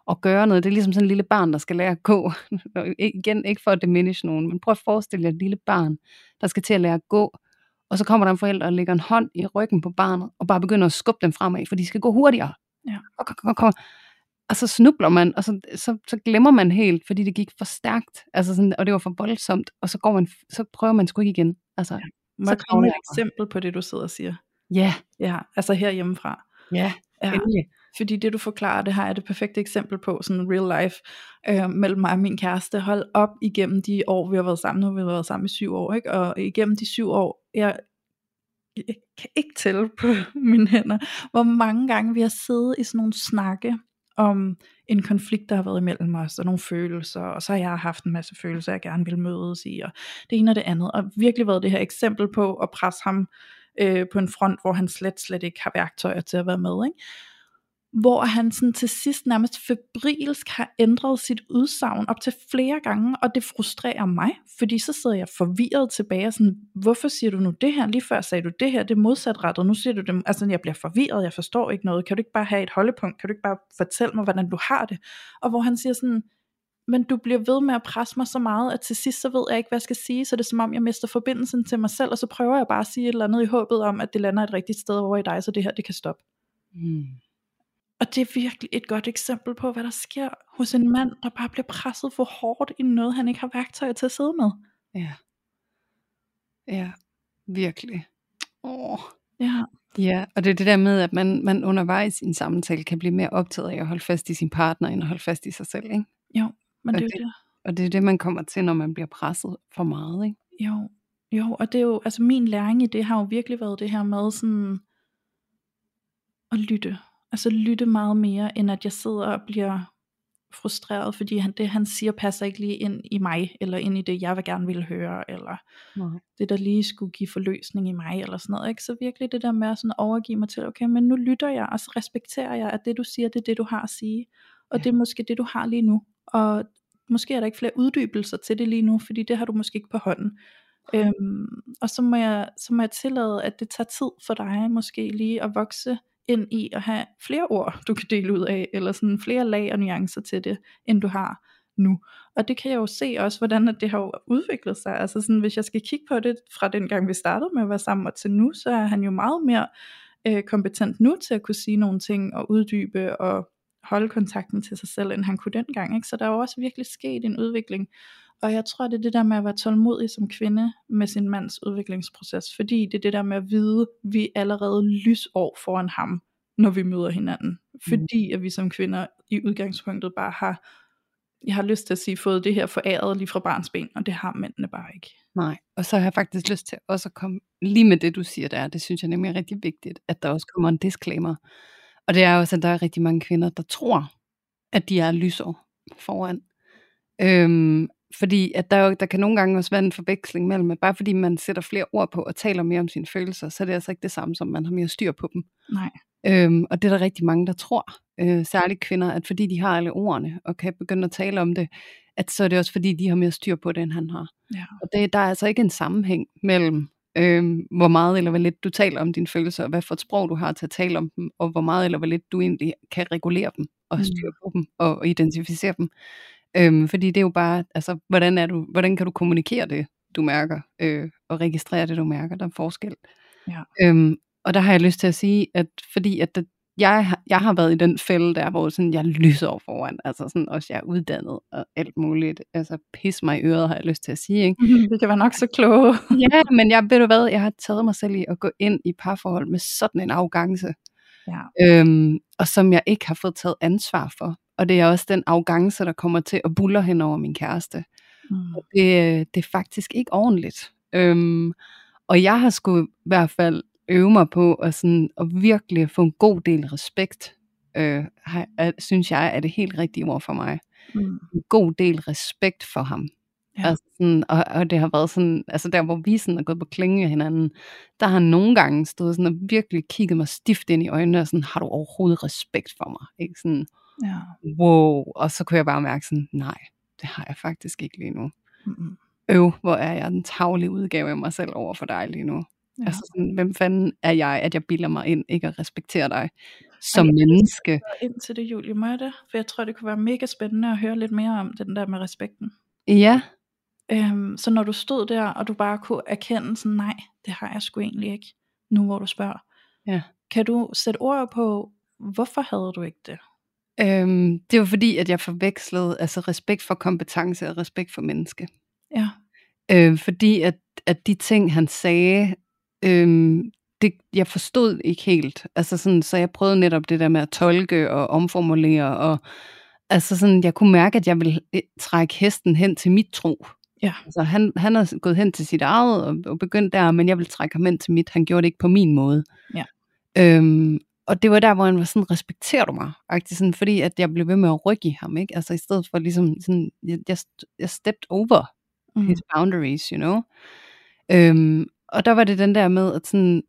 at gøre noget. Det er ligesom sådan en lille barn, der skal lære at gå. Igen, ikke for at diminish nogen, men prøv at forestille jer et lille barn, der skal til at lære at gå. Og så kommer der en forælder og lægger en hånd i ryggen på barnet, og bare begynder at skubbe dem fremad, for de skal gå hurtigere. Ja. Og, og, og, og, så snubler man, og så, så, så glemmer man helt, fordi det gik for stærkt, altså sådan, og det var for voldsomt, og så, går man, så prøver man sgu ikke igen. Altså, Må så jeg komme et eksempel på det, du sidder og siger? ja, Ja, altså herhjemmefra. ja, Ja, endelig. fordi det du forklarer, det har jeg det perfekte eksempel på, sådan real life, øh, mellem mig og min kæreste. Hold op igennem de år, vi har været sammen, nu har vi været sammen i syv år, ikke? og igennem de syv år, jeg, jeg kan ikke tælle på mine hænder, hvor mange gange vi har siddet i sådan nogle snakke, om en konflikt, der har været imellem os, og nogle følelser, og så har jeg haft en masse følelser, jeg gerne vil mødes i, og det ene og det andet, og virkelig været det her eksempel på at presse ham øh, på en front, hvor han slet, slet ikke har værktøjer til at være med, ikke? Hvor han sådan til sidst nærmest febrilsk har ændret sit udsagn op til flere gange, og det frustrerer mig, fordi så sidder jeg forvirret tilbage, og sådan, hvorfor siger du nu det her? Lige før sagde du det her, det er modsatrettet, nu siger du det, altså jeg bliver forvirret, jeg forstår ikke noget, kan du ikke bare have et holdepunkt, kan du ikke bare fortælle mig, hvordan du har det? Og hvor han siger sådan, men du bliver ved med at presse mig så meget, at til sidst så ved jeg ikke, hvad jeg skal sige, så det er som om, jeg mister forbindelsen til mig selv, og så prøver jeg bare at sige et eller andet i håbet om, at det lander et rigtigt sted over i dig, så det her, det kan stoppe. Mm. Og det er virkelig et godt eksempel på, hvad der sker hos en mand, der bare bliver presset for hårdt i noget, han ikke har værktøjer til at sidde med. Ja. Ja, virkelig. Åh. Ja, Ja, og det er det der med, at man, man undervejs i en samtale kan blive mere optaget af at holde fast i sin partner, end at holde fast i sig selv. Ikke? jo, men Og det er det-. Og det er det, man kommer til, når man bliver presset for meget. Ikke? Jo, jo, og det er jo, altså min læring i det har jo virkelig været det her med sådan, at lytte. Altså lytte meget mere, end at jeg sidder og bliver frustreret, fordi han, det han siger passer ikke lige ind i mig, eller ind i det, jeg vil gerne ville høre, eller Nej. det der lige skulle give forløsning i mig, eller sådan noget, ikke? så virkelig det der med at sådan overgive mig til, okay, men nu lytter jeg, og så respekterer jeg, at det du siger, det er det du har at sige, og Ja. det er måske det du har lige nu, og måske er der ikke flere uddybelser til det lige nu, fordi det har du måske ikke på hånden. Øhm, og så må, jeg, så må jeg tillade, at det tager tid for dig måske lige at vokse ind i at have flere ord, du kan dele ud af, eller sådan flere lag og nuancer til det, end du har nu. Og det kan jeg jo se også, hvordan det har udviklet sig. Altså sådan, hvis jeg skal kigge på det fra den gang, vi startede med at være sammen og til nu, så er han jo meget mere øh, kompetent nu til at kunne sige nogle ting og uddybe og holde kontakten til sig selv, end han kunne dengang. Ikke? Så der er jo også virkelig sket en udvikling. Og jeg tror, det er det der med at være tålmodig som kvinde med sin mands udviklingsproces. Fordi det er det der med at vide, at vi er allerede lysår foran ham, når vi møder hinanden. Fordi at vi som kvinder i udgangspunktet bare har, jeg har lyst til at sige, fået det her foræret lige fra barns ben, og det har mændene bare ikke. Nej, og så har jeg faktisk lyst til også at komme lige med det, du siger der. Det synes jeg nemlig er rigtig vigtigt, at der også kommer en disclaimer. Og det er også, at der er rigtig mange kvinder, der tror, at de er lysår foran. Øhm, fordi at der, der kan nogle gange også være en forveksling mellem, at bare fordi man sætter flere ord på og taler mere om sine følelser, så er det altså ikke det samme, som man har mere styr på dem. Nej. Øhm, og det er der rigtig mange, der tror, øh, særligt kvinder, at fordi de har alle ordene og kan begynde at tale om det, at så er det også fordi, de har mere styr på det, end han har. Ja. Og det, der er altså ikke en sammenhæng mellem, øh, hvor meget eller hvor lidt du taler om dine følelser, og hvad for et sprog du har til at tale om dem, og hvor meget eller hvor lidt du egentlig kan regulere dem, og have styr på dem, og identificere dem. Øhm, fordi det er jo bare, altså, hvordan, er du, hvordan kan du kommunikere det, du mærker, øh, og registrere det, du mærker, der er forskel. Ja. Øhm, og der har jeg lyst til at sige, at fordi at det, jeg, jeg har været i den fælde der, hvor sådan, jeg lyser over foran, altså sådan, også jeg er uddannet og alt muligt, altså pis mig i øret, har jeg lyst til at sige, ikke? Det kan være nok så kloge. ja, men jeg ved du hvad, jeg har taget mig selv i at gå ind i parforhold med sådan en afgangse, Ja. øhm, og som jeg ikke har fået taget ansvar for. Og det er også den afgangse, der kommer til at buller hen over min kæreste. Mm. Og det, det er faktisk ikke ordentligt. Øhm, og jeg har sgu i hvert fald øve mig på at, sådan, at virkelig få en god del respekt, øh, har, er, synes jeg er det helt rigtige ord for mig. Mm. En god del respekt for ham. Ja. Altså sådan, og, og det har været sådan, altså der hvor vi sådan er gået på klinge af hinanden, der har han nogle gange stået sådan og virkelig kigget mig stift ind i øjnene, og sådan, har du overhovedet respekt for mig? Ikke sådan, Ja. wow, og så kunne jeg bare mærke sådan, nej, det har jeg faktisk ikke lige nu. Mm. Øv, hvor er jeg den tavlige udgave af mig selv over for dig lige nu. Ja. Altså sådan, hvem fanden er jeg, at jeg bilder mig ind, ikke at respektere dig som Ej, jeg menneske? ind til det, Julie, må jeg det? For jeg tror, det kunne være mega spændende at høre lidt mere om den der med respekten. Ja, Øhm, så når du stod der, og du bare kunne erkende sådan, nej, det har jeg sgu egentlig ikke, nu hvor du spørger. Ja. Kan du sætte ord på, hvorfor havde du ikke det? Øhm, det var fordi, at jeg forvekslede altså respekt for kompetence og respekt for menneske. Ja. Øh, fordi at, at de ting, han sagde, øh, det, jeg forstod ikke helt. Altså sådan, så jeg prøvede netop det der med at tolke og omformulere. Og, altså sådan, jeg kunne mærke, at jeg ville øh, trække hesten hen til mit tro. Ja. Altså, han, han er gået hen til sit eget og, og begyndt der, men jeg vil trække ham hen til mit. Han gjorde det ikke på min måde. Ja. Øhm, og det var der, hvor han var sådan, respekterer du mig? Agtig, sådan, fordi at jeg blev ved med at rykke i ham, ikke? Altså i stedet for ligesom, sådan, jeg, jeg, jeg stepped over Mm. his boundaries, you know. Øhm, og der var det den der med, at sådan,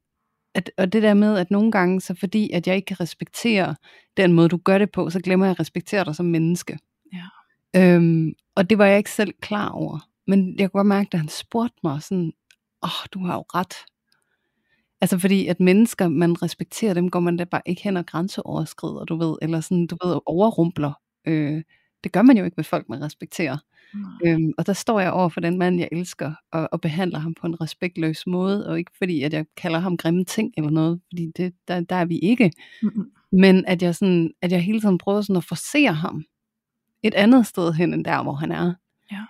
at, og det der med, at nogle gange, så fordi at jeg ikke kan respektere den måde, du gør det på, så glemmer jeg at respektere dig som menneske. Ja. Øhm, og det var jeg ikke selv klar over. Men jeg kunne godt mærke, at han spurgte mig sådan, åh, oh, du har jo ret. Altså fordi, at mennesker, man respekterer dem, går man da bare ikke hen og grænseoverskrider, du ved, eller sådan, du ved, overrumpler. Øh, det gør man jo ikke med folk, man respekterer. Nej. Øhm, og der står jeg over for den mand, jeg elsker, og, og behandler ham på en respektløs måde, og ikke fordi, at jeg kalder ham grimme ting eller noget, fordi det, der, der er vi ikke. Mm-mm. Men at jeg, sådan, at jeg hele tiden prøver sådan at forsere ham et andet sted hen, end der, hvor han er. Ja.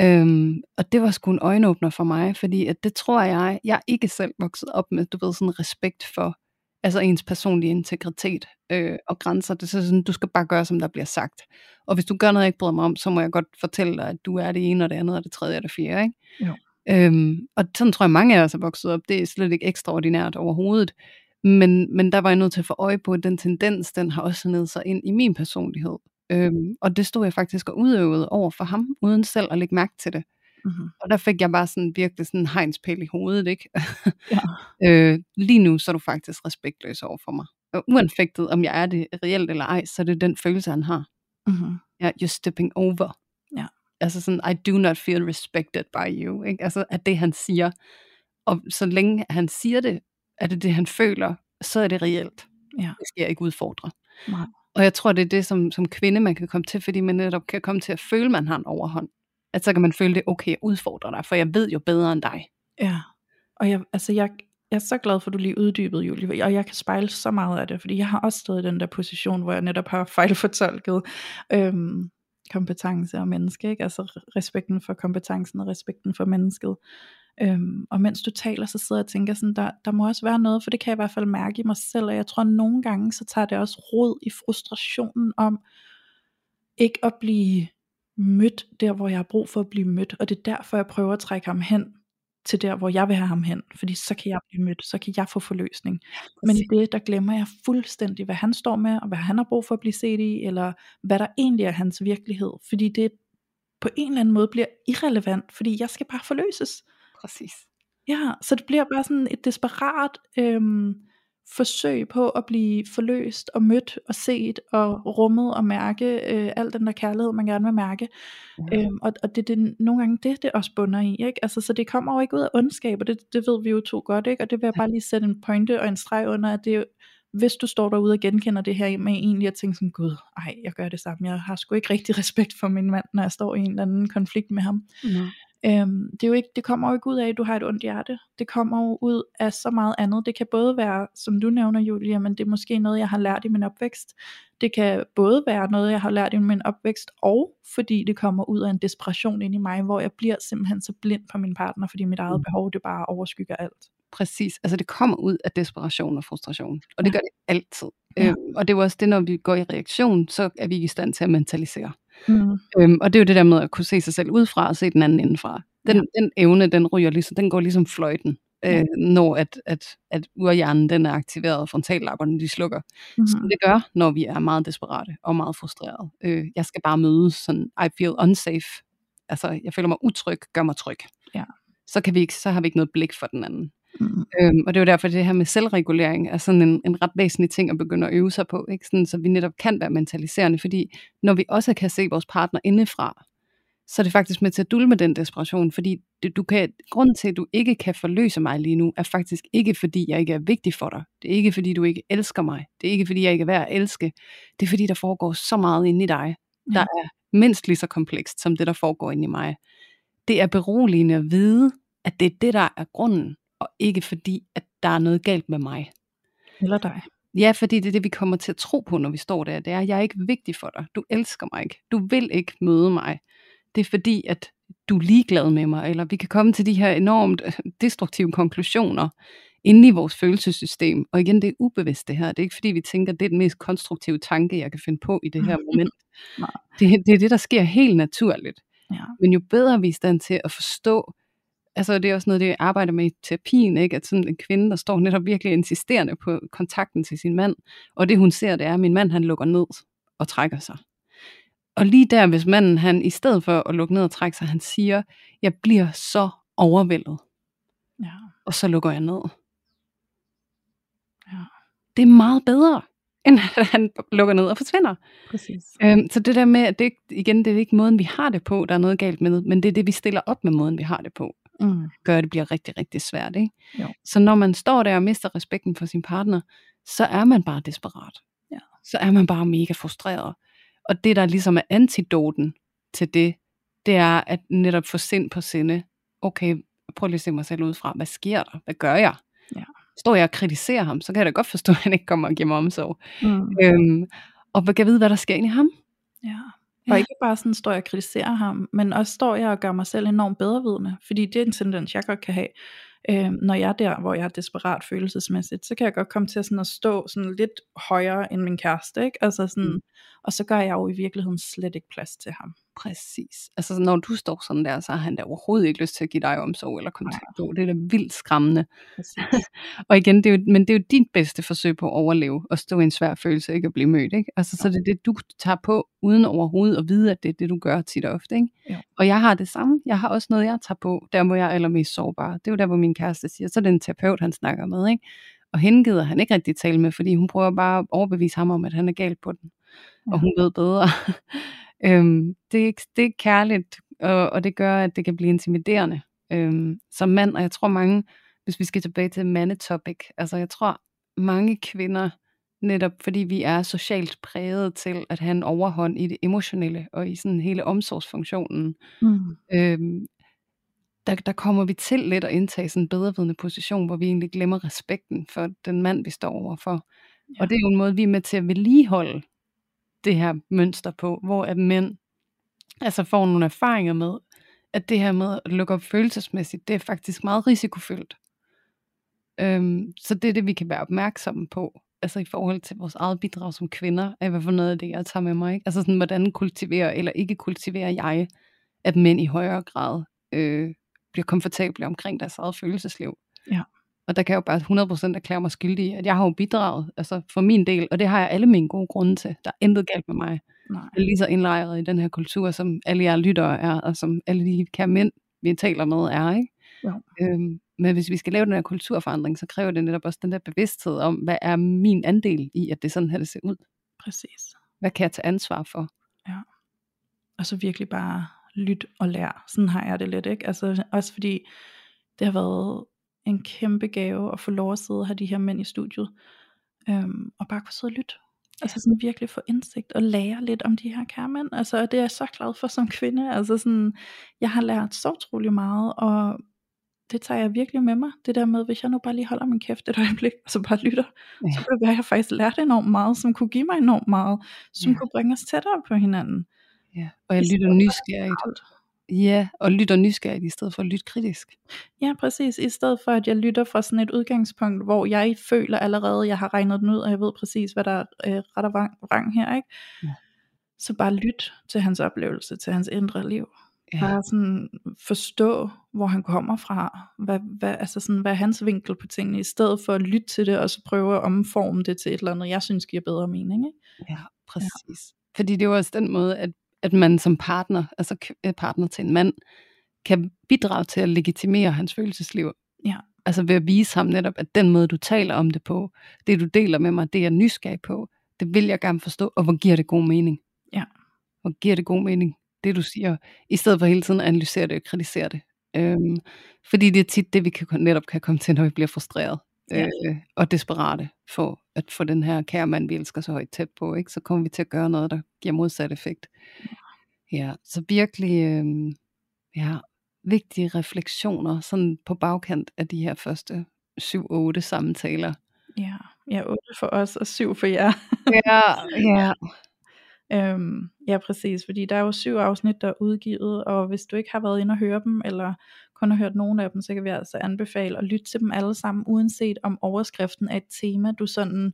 Øhm, og det var sgu en øjenåbner for mig, fordi at det tror jeg, jeg ikke selv vokset op med, du ved, sådan respekt for altså ens personlige integritet øh, og grænser. Det er sådan, du skal bare gøre, som der bliver sagt. Og hvis du gør noget, jeg ikke bryder mig om, så må jeg godt fortælle dig, at du er det ene og det andet og det tredje og det fjerde. Ikke? Jo. Øhm, og sådan tror jeg, mange af os er vokset op. Det er slet ikke ekstraordinært overhovedet. Men, men der var jeg nødt til at få øje på, at den tendens, den har også ned sig ind i min personlighed. Øhm, og det stod jeg faktisk og udøvede over for ham, uden selv at lægge mærke til det. Mm-hmm. Og der fik jeg bare sådan virkelig sådan en hegnspæl i hovedet, ikke? Ja. øh, lige nu så er du faktisk respektløs over for mig. Og uanfægtet om jeg er det reelt eller ej, så er det den følelse, han har. Mm-hmm. Ja, you're stepping over. Ja. Altså sådan, I do not feel respected by you. Ikke? Altså, at det han siger. Og så længe han siger det, er det det han føler, så er det reelt. Ja. Det skal jeg ikke udfordre. Nej. Og jeg tror, det er det, som, som kvinde, man kan komme til, fordi man netop kan komme til at føle, man har en overhånd. At så kan man føle det, okay, jeg udfordrer dig, for jeg ved jo bedre end dig. Ja, og jeg, altså jeg, jeg er så glad for, at du lige uddybede, Julie, og jeg kan spejle så meget af det, fordi jeg har også stået i den der position, hvor jeg netop har fejlfortolket øhm, kompetence og menneske, ikke? altså respekten for kompetencen og respekten for mennesket. Øhm, og mens du taler, så sidder jeg og tænker sådan, der, der må også være noget, for det kan jeg i hvert fald mærke i mig selv, og jeg tror at nogle gange, så tager det også rod i frustrationen om, ikke at blive mødt der, hvor jeg har brug for at blive mødt, og det er derfor, jeg prøver at trække ham hen til der, hvor jeg vil have ham hen, fordi så kan jeg blive mødt, så kan jeg få forløsning. Men i det, der glemmer jeg fuldstændig, hvad han står med, og hvad han har brug for at blive set i, eller hvad der egentlig er hans virkelighed, fordi det på en eller anden måde bliver irrelevant, fordi jeg skal bare forløses. Præcis. Ja, så det bliver bare sådan et desperat øhm, forsøg på at blive forløst og mødt og set og rummet og mærke øh, al den der kærlighed, man gerne vil mærke. Ja. Øhm, og, og det er nogle gange det, det også bunder i. Ikke? Altså, så det kommer jo ikke ud af ondskab, og det, det ved vi jo to godt. Ikke? Og det vil jeg bare lige sætte en pointe og en streg under, at det er hvis du står derude og genkender det her med egentlig at tænke sådan, gud, ej, jeg gør det samme, jeg har sgu ikke rigtig respekt for min mand, når jeg står i en eller anden konflikt med ham. Mm. Øhm, det, er jo ikke, det kommer jo ikke ud af, at du har et ondt hjerte. Det kommer jo ud af så meget andet. Det kan både være, som du nævner, Julia, men det er måske noget, jeg har lært i min opvækst. Det kan både være noget, jeg har lært i min opvækst, og fordi det kommer ud af en desperation ind i mig, hvor jeg bliver simpelthen så blind på min partner, fordi mit eget Mm. behov, det bare overskygger alt. Præcis. Altså det kommer ud af desperation og frustration. Og det Ja. gør det altid. Ja. Øhm, og det er jo også det, når vi går i reaktion, så er vi ikke i stand til at mentalisere. Mm. Øhm, og det er jo det der med at kunne se sig selv udefra og se den anden indenfra. Den, Ja. den evne, den ryger ligesom, den går ligesom fløjten, øh, Ja. når at, at, at urhjernen den er aktiveret, frontallapperne de slukker. Mm. Som det gør, når vi er meget desperate og meget frustrerede. Øh, jeg skal bare mødes sådan, I feel unsafe. Altså, jeg føler mig utryg, gør mig tryg. Ja. Så, kan vi ikke, så har vi ikke noget blik for den anden. Mm. Øhm, og det er jo derfor, det her med selvregulering er sådan en, en ret væsentlig ting at begynde at øve sig på, ikke? Sådan, så vi netop kan være mentaliserende, fordi når vi også kan se vores partner indefra, så er det faktisk med til at dulme den desperation, fordi det, du kan, grunden til, at du ikke kan forløse mig lige nu, er faktisk ikke, fordi jeg ikke er vigtig for dig. Det er ikke, fordi du ikke elsker mig. Det er ikke, fordi jeg ikke er værd at elske. Det er, fordi der foregår så meget inde i dig, der Ja. er mindst lige så komplekst, som det, der foregår inde i mig. Det er beroligende at vide, at det er det, der er grunden, og ikke fordi, at der er noget galt med mig. Eller dig. Ja, fordi det er det, vi kommer til at tro på, når vi står der. Det er, jeg er ikke vigtig for dig. Du elsker mig ikke. Du vil ikke møde mig. Det er fordi, at du er ligeglad med mig. Eller vi kan komme til de her enormt øh, destruktive konklusioner inde i vores følelsessystem. Og igen, det er ubevidst det her. Det er ikke fordi, vi tænker, at det er den mest konstruktive tanke, jeg kan finde på i det her moment. Nej. det, det er det, der sker helt naturligt. Ja. Men jo bedre vi er i stand til at forstå, altså det er også noget, det jeg arbejder med i terapien, ikke? at sådan en kvinde, der står netop virkelig insisterende på kontakten til sin mand, og det hun ser, det er, at min mand han lukker ned og trækker sig. Og lige der, hvis manden han i stedet for at lukke ned og trække sig, han siger, jeg bliver så overvældet, Ja. og så lukker jeg ned. Ja. Det er meget bedre, end at han lukker ned og forsvinder. Præcis. Øhm, så det der med, at det igen, det er ikke måden, vi har det på, der er noget galt med, men det er det, vi stiller op med måden, vi har det på, Mm. gør, at det bliver rigtig, rigtig svært. Ikke? Jo. Så når man står der og mister respekten for sin partner, så er man bare desperat. Ja. Så er man bare mega frustreret. Og det, der ligesom er antidoten til det, det er at netop få sind på sinde. Okay, prøv lige at se mig selv ud fra. Hvad sker der? Hvad gør jeg? Ja. Står jeg og kritiserer ham, så kan jeg da godt forstå, at han ikke kommer og giver mig omsorg. Mm. Øhm, og kan jeg vide, hvad der sker ind i ham? Ja. Ja. Og ikke bare sådan står jeg og kritiserer ham, men også står jeg og gør mig selv enormt bedrevidende, fordi det er en tendens, jeg godt kan have. Øh, når jeg er der, hvor jeg er desperat følelsesmæssigt, så kan jeg godt komme til at, sådan at stå sådan lidt højere end min kæreste, ikke? Altså sådan, Mm. Og så gør jeg jo i virkeligheden slet ikke plads til ham. Præcis. Altså når du står sådan der, så har han da overhovedet ikke lyst til at give dig omsorg eller kontakt. på. Det er da vildt skræmmende. Og igen, det er jo, men det er jo dit bedste forsøg på at overleve, og stå i en svær følelse, ikke at blive mødt. Ikke? Altså, så det er det, du tager på, uden overhovedet at vide, at det er det, du gør tit og ofte. Ikke? Jo. Og jeg har det samme. Jeg har også noget, jeg tager på, der hvor jeg er allermest sårbar. Det er jo der, hvor min kæreste siger, så er det en terapeut, han snakker med. Ikke? Og hende gider han ikke rigtig tale med, fordi hun prøver bare at overbevise ham om, at han er galt på den. Og hun ved bedre. Øhm, det, er ikke, det er ikke kærligt, og, og det gør, at det kan blive intimiderende øhm, som mand, og jeg tror mange, hvis vi skal tilbage til mandetopic, altså jeg tror mange kvinder, netop fordi vi er socialt præget til at have en overhånd i det emotionelle, og i sådan hele omsorgsfunktionen, Mm. øhm, der, der kommer vi til lidt at indtage sådan en bedrevidende position, hvor vi egentlig glemmer respekten for den mand, vi står overfor. Ja. Og det er jo en måde, vi er med til at vedligeholde det her mønster på, hvor at mænd altså får nogle erfaringer med, at det her med at lukke op følelsesmæssigt, det er faktisk meget risikofyldt. Øhm, så det er det, vi kan være opmærksomme på, altså i forhold til vores eget bidrag som kvinder, er hvad for noget af det, jeg tager med mig. Ikke? Altså sådan, hvordan kultiverer eller ikke kultiverer jeg, at mænd i højere grad øh, bliver komfortable omkring deres eget følelsesliv. Ja. Og der kan jeg jo bare 100% erklære mig skyldig at jeg har jo bidraget, altså for min del, og det har jeg alle mine gode grunde til. Der er intet galt med mig. Nej. Jeg er lige så indlejret i den her kultur, som alle jer lyttere er, og som alle de kære mænd, vi taler med, er. Ikke? Jo. Øhm, men hvis vi skal lave den her kulturforandring, så kræver det netop også den der bevidsthed om, hvad er min andel i, at det er sådan her, det ser ud. Præcis. Hvad kan jeg tage ansvar for? Og så virkelig bare lyt og lær. Sådan har jeg det lidt, ikke? Altså også fordi det har været en kæmpe gave at få lov at sidde og have de her mænd i studiet. Øhm, og bare kunne sidde og lytte. Altså sådan virkelig få indsigt og lære lidt om de her kærmænd. Altså og det er jeg så glad for som kvinde. Altså sådan, jeg har lært så utrolig meget, og det tager jeg virkelig med mig. Det der med, hvis jeg nu bare lige holder min kæft et øjeblik, og så bare lytter, Ja. så kunne det være, at jeg faktisk lærte enormt meget, som kunne give mig enormt meget, som Ja. kunne bringe os tættere på hinanden. Ja. Og jeg lytter nysgerrigt. Ja, og lytter nysgerrigt i stedet for at lytte kritisk. Ja, præcis. I stedet for, at jeg lytter fra sådan et udgangspunkt, hvor jeg føler allerede, at jeg har regnet den ud, og jeg ved præcis, hvad der er øh, ret og vrang her, ikke? Ja. Så bare lyt til hans oplevelse, til hans indre liv. Ja. Bare sådan forstå, hvor han kommer fra, hvad, hvad, altså sådan, hvad er hans vinkel på tingene, i stedet for at lytte til det, og så prøve at omforme det til et eller andet, jeg synes giver bedre mening. Ikke? Ja, præcis. Ja. Fordi det er jo også den måde, at, at man som partner, altså øh, partner til en mand, kan bidrage til at legitimere hans følelsesliv. Ja. Altså ved at vise ham netop, at den måde, du taler om det på, det du deler med mig, det er jeg nysgerrig på, det vil jeg gerne forstå, og hvor giver det god mening? Ja. Hvor giver det god mening, det du siger, i stedet for hele tiden at analysere det og kritisere det. Øhm, fordi det er tit det, vi kan, netop kan komme til, når vi bliver frustreret Ja. øh, og desperate for at få den her kære mand, vi elsker så højt tæt på, ikke? så kommer vi til at gøre noget, der giver modsat effekt. Ja, så virkelig øh, ja, vigtige refleksioner sådan på bagkant af de her første 7-8 samtaler. Ja, ja, 8 for os og 7 for jer. Ja, ja. Øhm, ja, præcis, fordi der er jo syv afsnit, der er udgivet, og hvis du ikke har været inde og høre dem, eller kun har hørt nogle af dem, så kan vi altså anbefale at lytte til dem alle sammen, uanset om overskriften er et tema, du sådan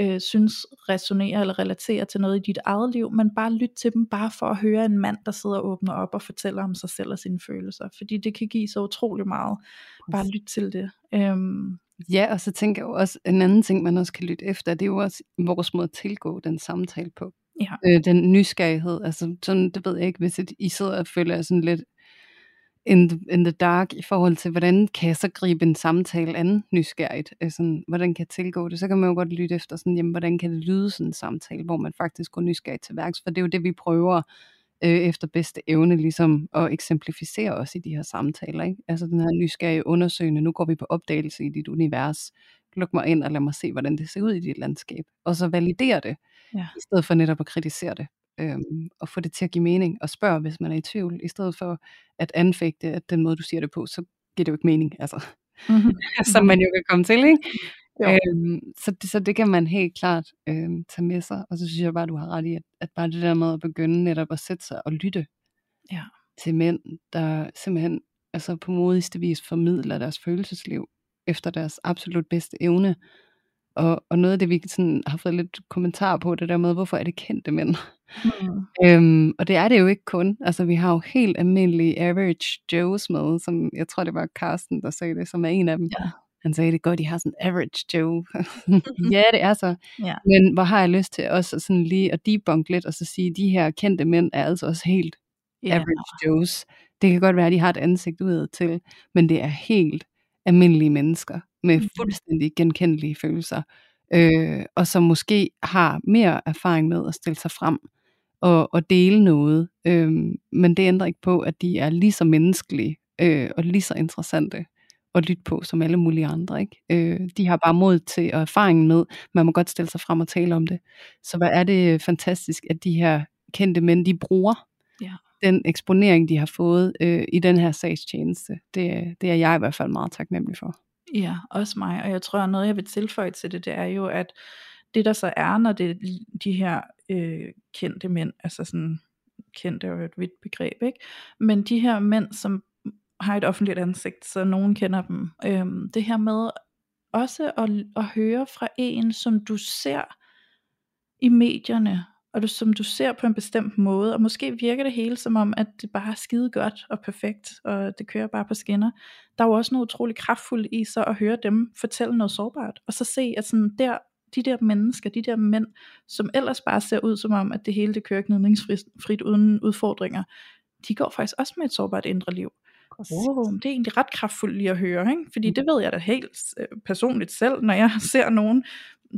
øh, synes resonerer eller relaterer til noget i dit eget liv, men bare lyt til dem, bare for at høre en mand, der sidder og åbner op og fortæller om sig selv og sine følelser, fordi det kan give så utrolig meget. Bare lyt til det. Øhm, Ja, og så tænker jeg jo også, en anden ting, man også kan lytte efter, det er jo også vores måde at tilgå den samtale på. Ja. Øh, den nysgerrighed, altså sådan, det ved jeg ikke, hvis I sidder og føler jer sådan lidt in the, in the dark i forhold til, hvordan kan jeg så gribe en samtale an nysgerrigt, øh, sådan, hvordan kan jeg tilgå det, så kan man jo godt lytte efter sådan, jamen, hvordan kan det lyde sådan en samtale, hvor man faktisk går nysgerrigt til værks, for det er jo det, vi prøver øh, efter bedste evne, ligesom at eksemplificere os i de her samtaler, ikke? altså den her nysgerrige undersøgende, nu går vi på opdagelse i dit univers, luk mig ind og lad mig se, hvordan det ser ud i dit landskab, og så validere det, Ja. i stedet for netop at kritisere det, øhm, og få det til at give mening, og spørge, hvis man er i tvivl, i stedet for at anfægte, at den måde, du siger det på, så giver det jo ikke mening, altså, mm-hmm. som man jo kan komme til, ikke? Jo. Øhm, så, det, så det kan man helt klart øhm, tage med sig, og så synes jeg bare, du har ret i, at, at bare det der med at begynde netop at sætte sig og lytte Ja. til mænd, der simpelthen altså på modigste vis formidler deres følelsesliv efter deres absolut bedste evne, og, og noget af det, vi sådan har fået lidt kommentar på, det der med, hvorfor er det kendte mænd? Mm. Øhm, og det er det jo ikke kun. Altså vi har jo helt almindelige average Joes med, som jeg tror det var Carsten, der sagde det, som er en af dem. Ja. Han sagde det godt, de har sådan en average Joe. ja, det er så. Ja. Men hvor har jeg lyst til også sådan lige at debunk lidt, og så sige, at de her kendte mænd er altså også helt Ja. average Joes. Det kan godt være, at de har et ansigt udad til, men det er helt almindelige mennesker med Mhm. fuldstændig genkendelige følelser, øh, og som måske har mere erfaring med at stille sig frem at, at dele noget. Øhm, men det ændrer ikke på, at de er lige så menneskelige øh, og lige så interessante at lytte på som alle mulige andre. Ikke? Øh, de har bare mod til og erfaringen med, man må godt stille sig frem og tale om det. Så hvad er det fantastisk, at de her kendte mænd, de bruger Ja. den eksponering, de har fået øh, i den her sagstjeneste. Det, det er jeg i hvert fald meget taknemmelig for. Ja, også mig. Og jeg tror, noget jeg vil tilføje til det, det er jo, at det der så er, når det er de her øh, kendte mænd, altså sådan, kendte er jo et vidt begreb, ikke? Men de her mænd, som har et offentligt ansigt, så nogen kender dem. Øhm, det her med også at, at høre fra en, som du ser i medierne, og du, som du ser på en bestemt måde, og måske virker det hele som om, at det bare er skide godt og perfekt, og det kører bare på skinner. Der er jo også noget utroligt kraftfuldt i så at høre dem fortælle noget sårbart, og så se, at sådan der, de der mennesker, de der mænd, som ellers bare ser ud som om, at det hele det kører gnidningsfrit uden udfordringer, de går faktisk også med et sårbart indre liv. Wow, det er egentlig ret kraftfuldt lige at høre, ikke? fordi det ved jeg da helt øh, personligt selv, når jeg ser nogen,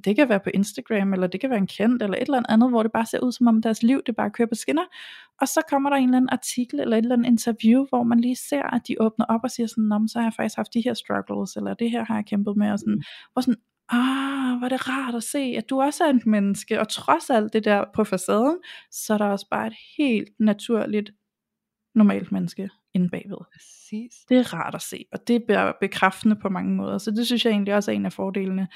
det kan være på Instagram, eller det kan være en kendt, eller et eller andet, hvor det bare ser ud som om deres liv, det bare kører på skinner, og så kommer der en eller anden artikel, eller et eller andet interview, hvor man lige ser, at de åbner op og siger sådan, Nå, så har jeg faktisk haft de her struggles, eller det her har jeg kæmpet med, og sådan, hvor sådan, ah, hvor er det rart at se, at du også er et menneske, og trods alt det der på facaden, så er der også bare et helt naturligt, normalt menneske inde bagved. Præcis. Det er rart at se, og det er bekræftende på mange måder, så det synes jeg egentlig også er en af fordelene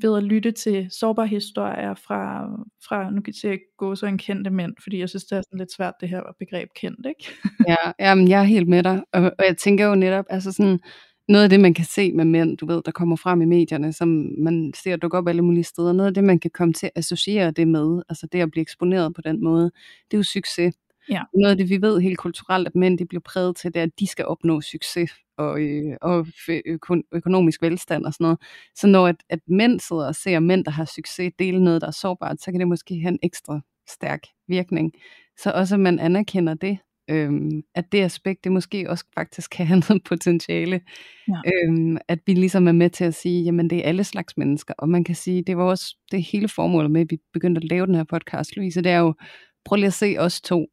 ved at lytte til sårbare historier fra, fra nu kan jeg gå så en kendte mænd, fordi jeg synes det er sådan lidt svært det her begreb kendt, ikke? ja, jamen, jeg er helt med dig, og, og jeg tænker jo netop, altså sådan, noget af det, man kan se med mænd, du ved, der kommer frem i medierne, som man ser dukke op alle mulige steder, noget af det, man kan komme til at associere det med, altså det at blive eksponeret på den måde, det er jo succes. Ja. Noget af det, vi ved helt kulturelt, at mænd de bliver præget til, det er, at de skal opnå succes og, øh, og øko- økonomisk velstand og sådan noget. Så når at, at mænd sidder og ser mænd, der har succes, dele noget, der er sårbart, så kan det måske have en ekstra stærk virkning. Så også at man anerkender det, øhm, at det aspekt, det måske også faktisk kan have noget potentiale. Ja. Øhm, at vi ligesom er med til at sige, jamen det er alle slags mennesker, og man kan sige, det var også det hele formålet med, at vi begyndte at lave den her podcast, Louise, det er jo, prøv lige at se os to,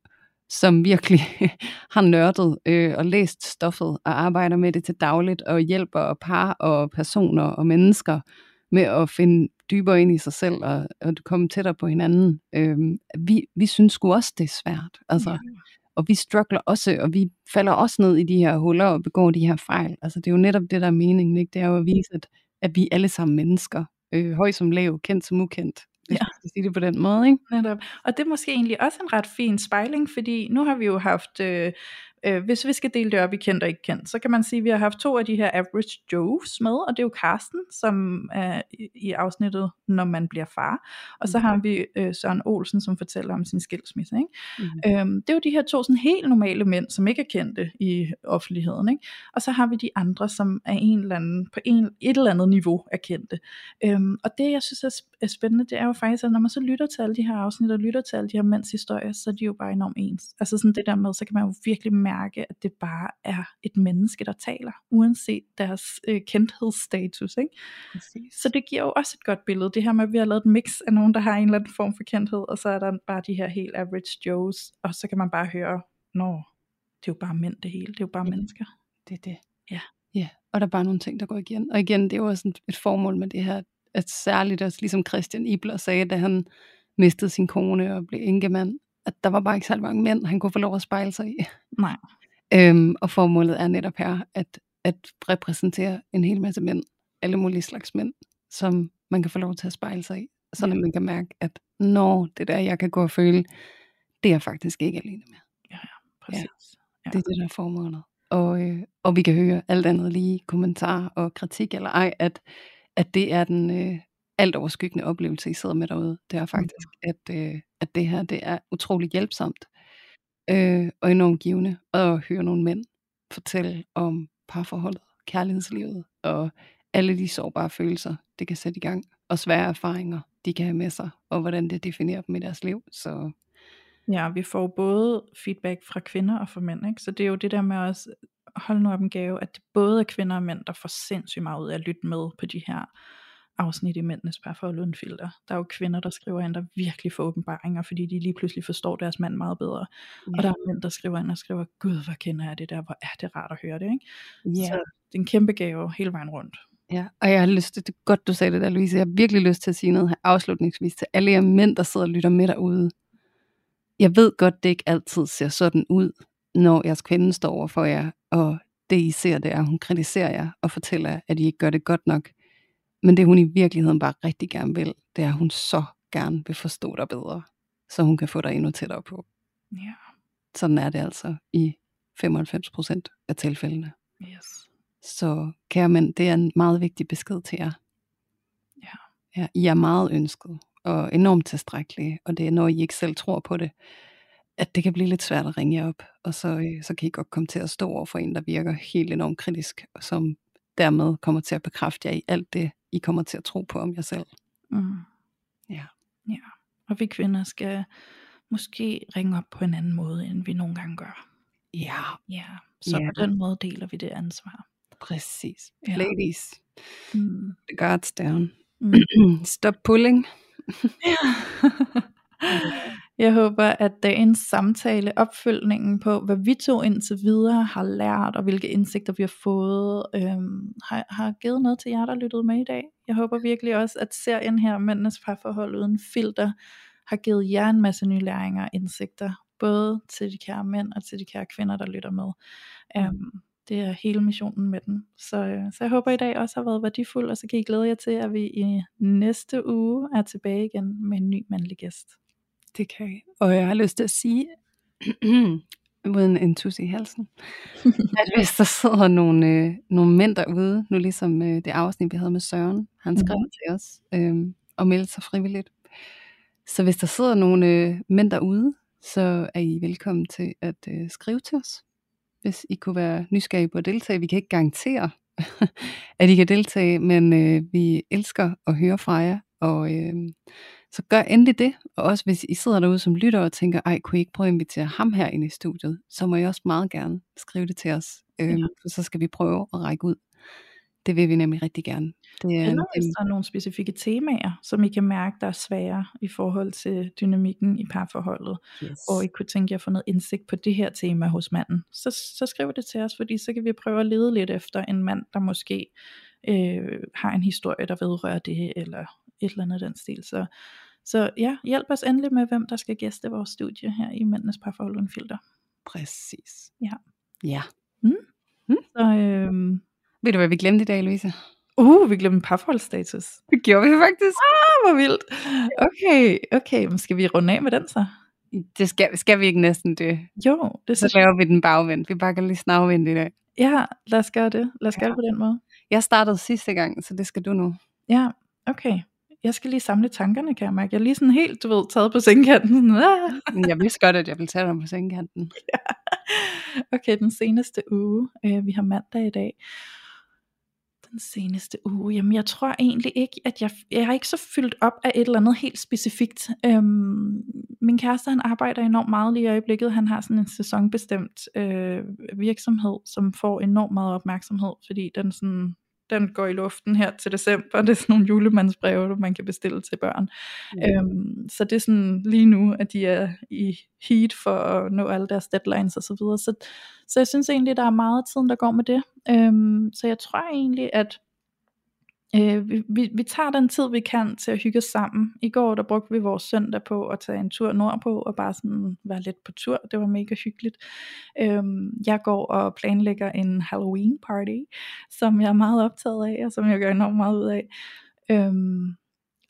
som virkelig har nørdet øh, og læst stoffet og arbejder med det til dagligt og hjælper par og personer og mennesker med at finde dybere ind i sig selv og, og komme tættere på hinanden. Øh, vi, vi synes sgu også, det er svært. Altså, og vi struggler også, og vi falder også ned i de her huller og begår de her fejl. Altså det er jo netop det, der er meningen. Ikke? Det er jo at vise, at, at vi alle sammen mennesker. Øh, høj som lav, kendt som ukendt. Hvis Ja. man skal sige det på den måde. Ikke? Netop. Og det er måske egentlig også en ret fin spejling, fordi nu har vi jo haft, øh, øh, hvis vi skal dele det op i kendt og ikke kendt, så kan man sige, at vi har haft to af de her average Joes med, og det er jo Karsten, som er i, i afsnittet, når man bliver far, og så Mhm. har vi øh, Søren Olsen, som fortæller om sin skilsmisse. Ikke? Mm. Øhm, det er jo de her to sådan helt normale mænd, som ikke er kendte i offentligheden. Ikke? Og så har vi de andre, som er en eller anden, på en, et eller andet niveau er kendte. Øhm, og det jeg synes er, er spændende, det er jo faktisk, at når man så lytter til alle de her afsnit, og lytter til alle de her mænds historier, så er de jo bare enormt ens. Altså sådan det der med, så kan man jo virkelig mærke, at det bare er et menneske, der taler, uanset deres øh, kendthedsstatus. Ikke? Præcis. Så det giver jo også et godt billede, det her med, at vi har lavet et mix af nogen, der har en eller anden form for kendthed, og så er der bare de her helt average Joes, og så kan man bare høre, nå, det er jo bare mænd det hele, det er jo bare Ja. mennesker. Det er det. Ja. Ja, og der er bare nogle ting, der går igen. Og igen, det er jo også et formål med det her, at særligt også ligesom Christian Ibler sagde, da han mistede sin kone og blev enkemand, at der var bare ikke særlig mange mænd, han kunne få lov at spejle sig i. Nej. Øhm, og formålet er netop her, at, at repræsentere en hel masse mænd, alle mulige slags mænd, som man kan få lov til at spejle sig i, sådan at man kan mærke, at når det der, jeg kan gå og føle, det er jeg faktisk ikke alene med. Præcis. Ja. Det er det, der er formålet. Og, øh, og vi kan høre alt andet lige, kommentar og kritik eller ej, at, at det er den øh, alt overskyggende oplevelse, I sidder med derude. Det er faktisk, at, øh, at det her det er utroligt hjælpsomt øh, og enormt givende at høre nogle mænd fortælle om parforholdet, kærlighedslivet og alle de sårbare følelser, det kan sætte i gang, og svære erfaringer, de kan have med sig, og hvordan det definerer dem i deres liv. Så Ja, vi får både feedback fra kvinder og fra mænd, ikke? så det er jo det der med at holde nu op en gave, at det både er kvinder og mænd, der får sindssygt meget ud af at lytte med på de her afsnit i Mændenes Parforhold Uden Filter. Der er jo kvinder, der skriver ind, der virkelig får åbenbaringer, fordi de lige pludselig forstår deres mand meget bedre. Ja. Og der er mænd, der skriver ind og skriver, gud, hvor kender jeg det der, hvor er det rart at høre det, ikke? Ja. Så det er en kæmpe gave hele vejen rundt. Ja, og jeg har lyst til, det er godt du sagde det der, Louise, jeg har virkelig lyst til at sige noget her afslutningsvis til alle jer mænd, der sidder og lytter med derude. Jeg ved godt, det ikke altid ser sådan ud, når jeres kvinde står over for jer, og det I ser, det er, at hun kritiserer jer og fortæller at I ikke gør det godt nok. Men det hun i virkeligheden bare rigtig gerne vil, det er, at hun så gerne vil forstå dig bedre, så hun kan få dig endnu tættere på. Ja, Sådan er det altså i 95% af tilfældene. yes. Så kære mænd, det er en meget vigtig besked til jer. Ja. Ja, I er meget ønsket og enormt tilstrækkelige, og det er når I ikke selv tror på det, at det kan blive lidt svært at ringe jer op, og så, øh, så kan I godt komme til at stå over for en, der virker helt enormt kritisk, og som dermed kommer til at bekræfte jer i alt det, I kommer til at tro på om jer selv. Mm. Ja. Ja, og vi kvinder skal måske ringe op på en anden måde, end vi nogle gange gør. Ja, Ja, så Ja. på den måde deler vi det ansvar. præcis. Ja. Ladies, Mm. the guards down. Mm. Stop pulling. Jeg håber, at dagens samtale, opfølgningen på, hvad vi to indtil videre har lært, og hvilke indsigter vi har fået, øhm, har, har givet noget til jer, der lyttede med i dag. Jeg håber virkelig også, at serien her, Mændenes parforhold uden filter, har givet jer en masse nye læringer og indsigter, både til de kære mænd og til de kære kvinder, der lytter med. Um, det er hele missionen med den. Så, øh, så jeg håber, i dag også har været værdifuld, og så kan I glæde jer til, at vi i næste uge er tilbage igen med en ny mandlig gæst. Det kan I. Og jeg har lyst til at sige, uden en tus i halsen, at hvis der sidder nogle, øh, nogle mænd derude, nu ligesom øh, det afsnit, vi havde med Søren, han skrev mm. til os øh, og meldte sig frivilligt. Så hvis der sidder nogle øh, mænd derude, så er I velkommen til at øh, skrive til os, hvis I kunne være nysgerrige på at deltage. Vi kan ikke garantere, at I kan deltage, men øh, vi elsker at høre fra jer, og øh, så gør endelig det, og også hvis I sidder derude som lytter og tænker, ej, kunne I ikke prøve at invitere ham her ind i studiet, så må I også meget gerne skrive det til os, øhm, Ja. for så skal vi prøve at række ud. Det vil vi nemlig rigtig gerne. Det er, Eller hvis der er nogle specifikke temaer, som I kan mærke, der er svære i forhold til dynamikken i parforholdet, yes. og I kunne tænke jer at få noget indsigt på det her tema hos manden, så, så skriv det til os, fordi så kan vi prøve at lede lidt efter en mand, der måske øh, har en historie, der vedrører det, eller et eller andet den stil. Så, så ja, hjælp os endelig med, hvem der skal gæste vores studie her i Mændenes Parforhold Uden Filter. Præcis. Ja. Ja. Så øh, Ved du, hvad vi glemte i dag, Louise? uh, vi glemte parforholdsstatus. Det gjorde vi faktisk. Ah, hvor vildt. Okay, okay, men skal vi runde af med den så? Det skal, skal vi ikke næsten det. Jo, det Så laver vi den bagvendt. Vi bakker lige snavvendt i dag. Ja, lad os gøre det. Lad os gøre Ja. det på den måde. Jeg startede sidste gang, så det skal du nu. Ja, okay. Jeg skal lige samle tankerne, kan jeg mærke. Jeg er lige sådan helt, du ved, taget på sengekanten. Sådan, Jeg vidste godt, at jeg ville tage dig på sengekanten. Okay, den seneste uge. Øh, vi har mandag i dag. Den seneste uge. Jamen, jeg tror egentlig ikke, at jeg, jeg har ikke så fyldt op af et eller andet helt specifikt. Øhm, min kæreste, han arbejder enormt meget lige i øjeblikket. Han har sådan en sæsonbestemt øh, virksomhed, som får enormt meget opmærksomhed, fordi den sådan den går i luften her til december. Det er sådan nogle julemandsbreve, man kan bestille til børn. Øhm, så det er sådan lige nu, at de er i heat for at nå alle deres deadlines og så videre. Så, så jeg synes egentlig, der er meget tiden, der går med det. Øhm, så jeg tror egentlig, at øh, vi, vi, vi tager den tid, vi kan til at hygge os sammen. I går, der brugte vi vores søndag på at tage en tur nordpå og bare sådan være lidt på tur. Det var mega hyggeligt. Øh, jeg går og planlægger en Halloween party, som jeg er meget optaget af, og som jeg gør enormt meget ud af. Øh,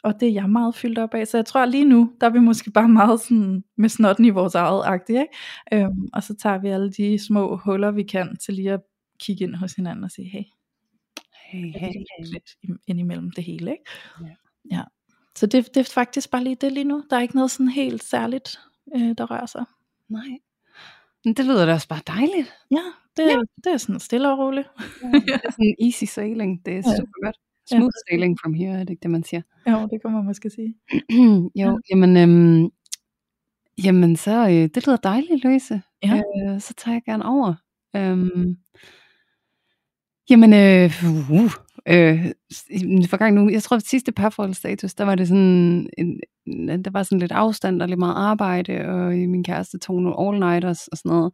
og det er jeg meget fyldt op af. Så jeg tror lige nu, der er vi måske bare meget sådan med snotten i vores eget agtige. ikke? Øhm, og så tager vi alle de små huller, vi kan, til lige at kigge ind hos hinanden og sige, hey, Hey, hey, hey. lidt indimellem det hele, ikke? Ja. ja. Så det, det er faktisk bare lige det lige nu. Der er ikke noget sådan helt særligt, øh, der rører sig. Nej. Men det lyder da også bare dejligt. Ja, det, er, det er sådan stille og roligt. Det er sådan easy sailing. Det er Ja. super godt. Smooth sailing from here, er det ikke det, man siger? Jo, det kan man måske sige. jo, Ja. jamen, øhm, jamen så, øh, det lyder dejligt, Louise. Ja. Øh, så tager jeg gerne over. Øhm, jamen, øh, uh, øh, for gang nu, jeg tror at sidste parforholdsstatus, der var det sådan, en, der var sådan lidt afstand og lidt meget arbejde, og øh, min kæreste tog nogle all-nighters og sådan noget.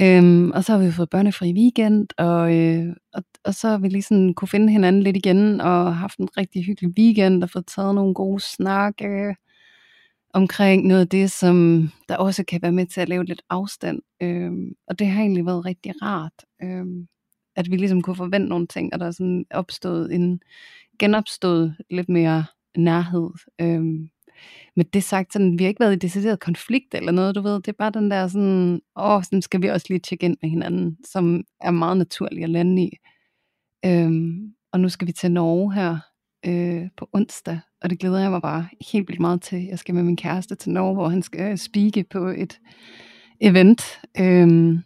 Øhm, og så har vi fået børnefri weekend, og, øh, og, og så har vi lige sådan kunne finde hinanden lidt igen, og haft en rigtig hyggelig weekend, og fået taget nogle gode snakke øh, omkring noget af det, som der også kan være med til at lave lidt afstand. Øhm, og det har egentlig været rigtig rart, øhm, at vi ligesom kunne forvente nogle ting, og der er sådan opstået en genopstået lidt mere nærhed. Øhm, men det sagt, sådan, vi har ikke været i decideret konflikt eller noget, du ved, det er bare den der sådan, åh, sådan skal vi også lige tjekke ind med hinanden, som er meget naturlig at lande i. Øhm, og nu skal vi til Norge her øh, på onsdag, og det glæder jeg mig bare helt vildt meget til. Jeg skal med min kæreste til Norge, hvor han skal øh, speake på et event øh,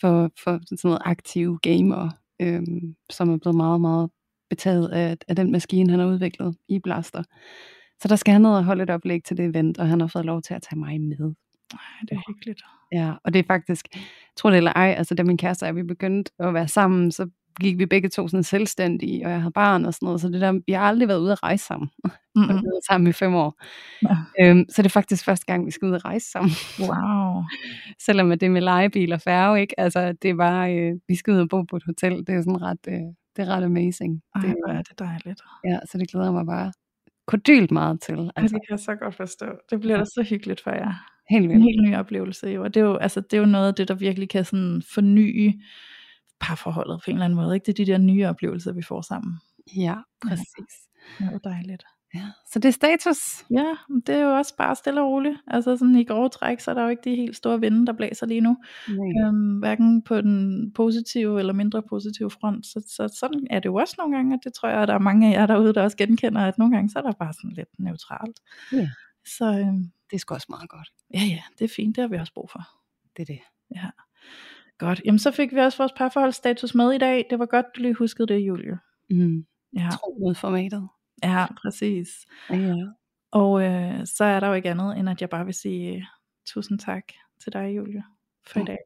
for, for sådan noget aktive gamer, øh, som er blevet meget, meget betaget af, af den maskine, han har udviklet i Blaster. Så der skal han ned og holde et oplæg til det event, og han har fået lov til at tage mig med. Ej, det er hyggeligt. Ja, og det er faktisk, tror det eller ej, altså da min kæreste og jeg, vi begyndte at være sammen, så gik vi begge to sådan selvstændige, og jeg havde barn og sådan noget, så det der, vi har aldrig været ude at rejse sammen. Mm-hmm. vi har sammen i fem år. Ja. Øhm, så det er faktisk første gang, vi skal ud og rejse sammen. Wow. Selvom det er med legebil og færge, ikke? Altså, det var, øh, vi skal ud og bo på et hotel, det er sådan ret, øh, det er ret amazing. Ej, det, hvor er det dejligt. Ja, så det glæder mig bare kodylt meget til. Altså. Det kan jeg så godt forstå. Det bliver ja. da så hyggeligt for jer. Helt vildt. En helt ny oplevelse jo. Og det er jo, altså, det er jo noget af det, der virkelig kan sådan forny parforholdet på en eller anden måde. Ikke? Det er de der nye oplevelser, vi får sammen. Ja, præcis. Ja, det er dejligt. Ja, så det er status. Ja, det er jo også bare stille og roligt. Altså sådan i grove træk, så er der jo ikke de helt store vinde, der blæser lige nu. Øhm, hverken på den positive eller mindre positive front. Så, så sådan er det jo også nogle gange, og det tror jeg, at der er mange af jer derude, der også genkender, at nogle gange, så er der bare sådan lidt neutralt. Ja. Så øhm, det er sgu også meget godt. Ja, ja, det er fint, det har vi også brug for. Det er det. Ja. Godt, jamen så fik vi også vores parforholdsstatus med i dag. Det var godt, du lige huskede det, Julie. Mm. Ja. Tro formatet. Ja, præcis. Ja. Og øh, så er der jo ikke andet, end at jeg bare vil sige uh, tusind tak til dig, Julie, for ja. i dag.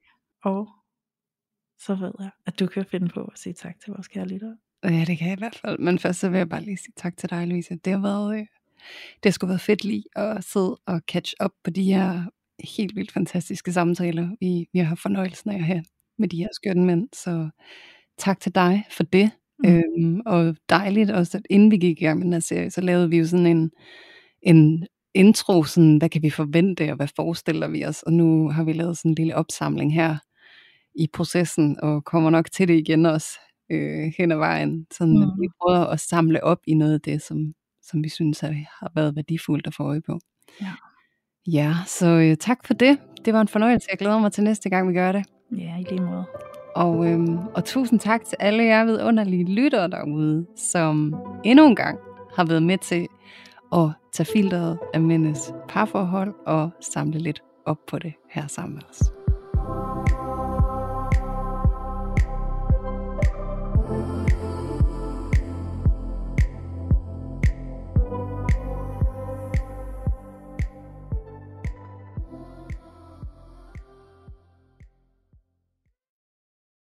Og så ved jeg, at du kan finde på at sige tak til vores kære lyttere. Ja, det kan jeg i hvert fald. Men først så vil jeg bare lige sige tak til dig, Louise. Det har været, øh, det har sgu været fedt lige at sidde og catch up på de her helt vildt fantastiske samtaler, vi, vi har haft fornøjelsen af at have med de her skønne mænd. Så tak til dig for det. Mm. Øhm, og dejligt også, at inden vi gik i gang med den her serie, så lavede vi jo sådan en, en intro, sådan, hvad kan vi forvente, og hvad forestiller vi os? Og nu har vi lavet sådan en lille opsamling her i processen, og kommer nok til det igen også øh, hen ad vejen. Sådan, mm. vi prøver at samle op i noget af det, som, som vi synes har været værdifuldt at få øje på. Ja. Ja, så øh, tak for det. Det var en fornøjelse. Jeg glæder mig til næste gang, vi gør det. Ja, i lige måde. Og, øhm, og tusind tak til alle jer vidunderlige lyttere derude, som endnu en gang har været med til at tage filteret af mændes parforhold og samle lidt op på det her sammen med os.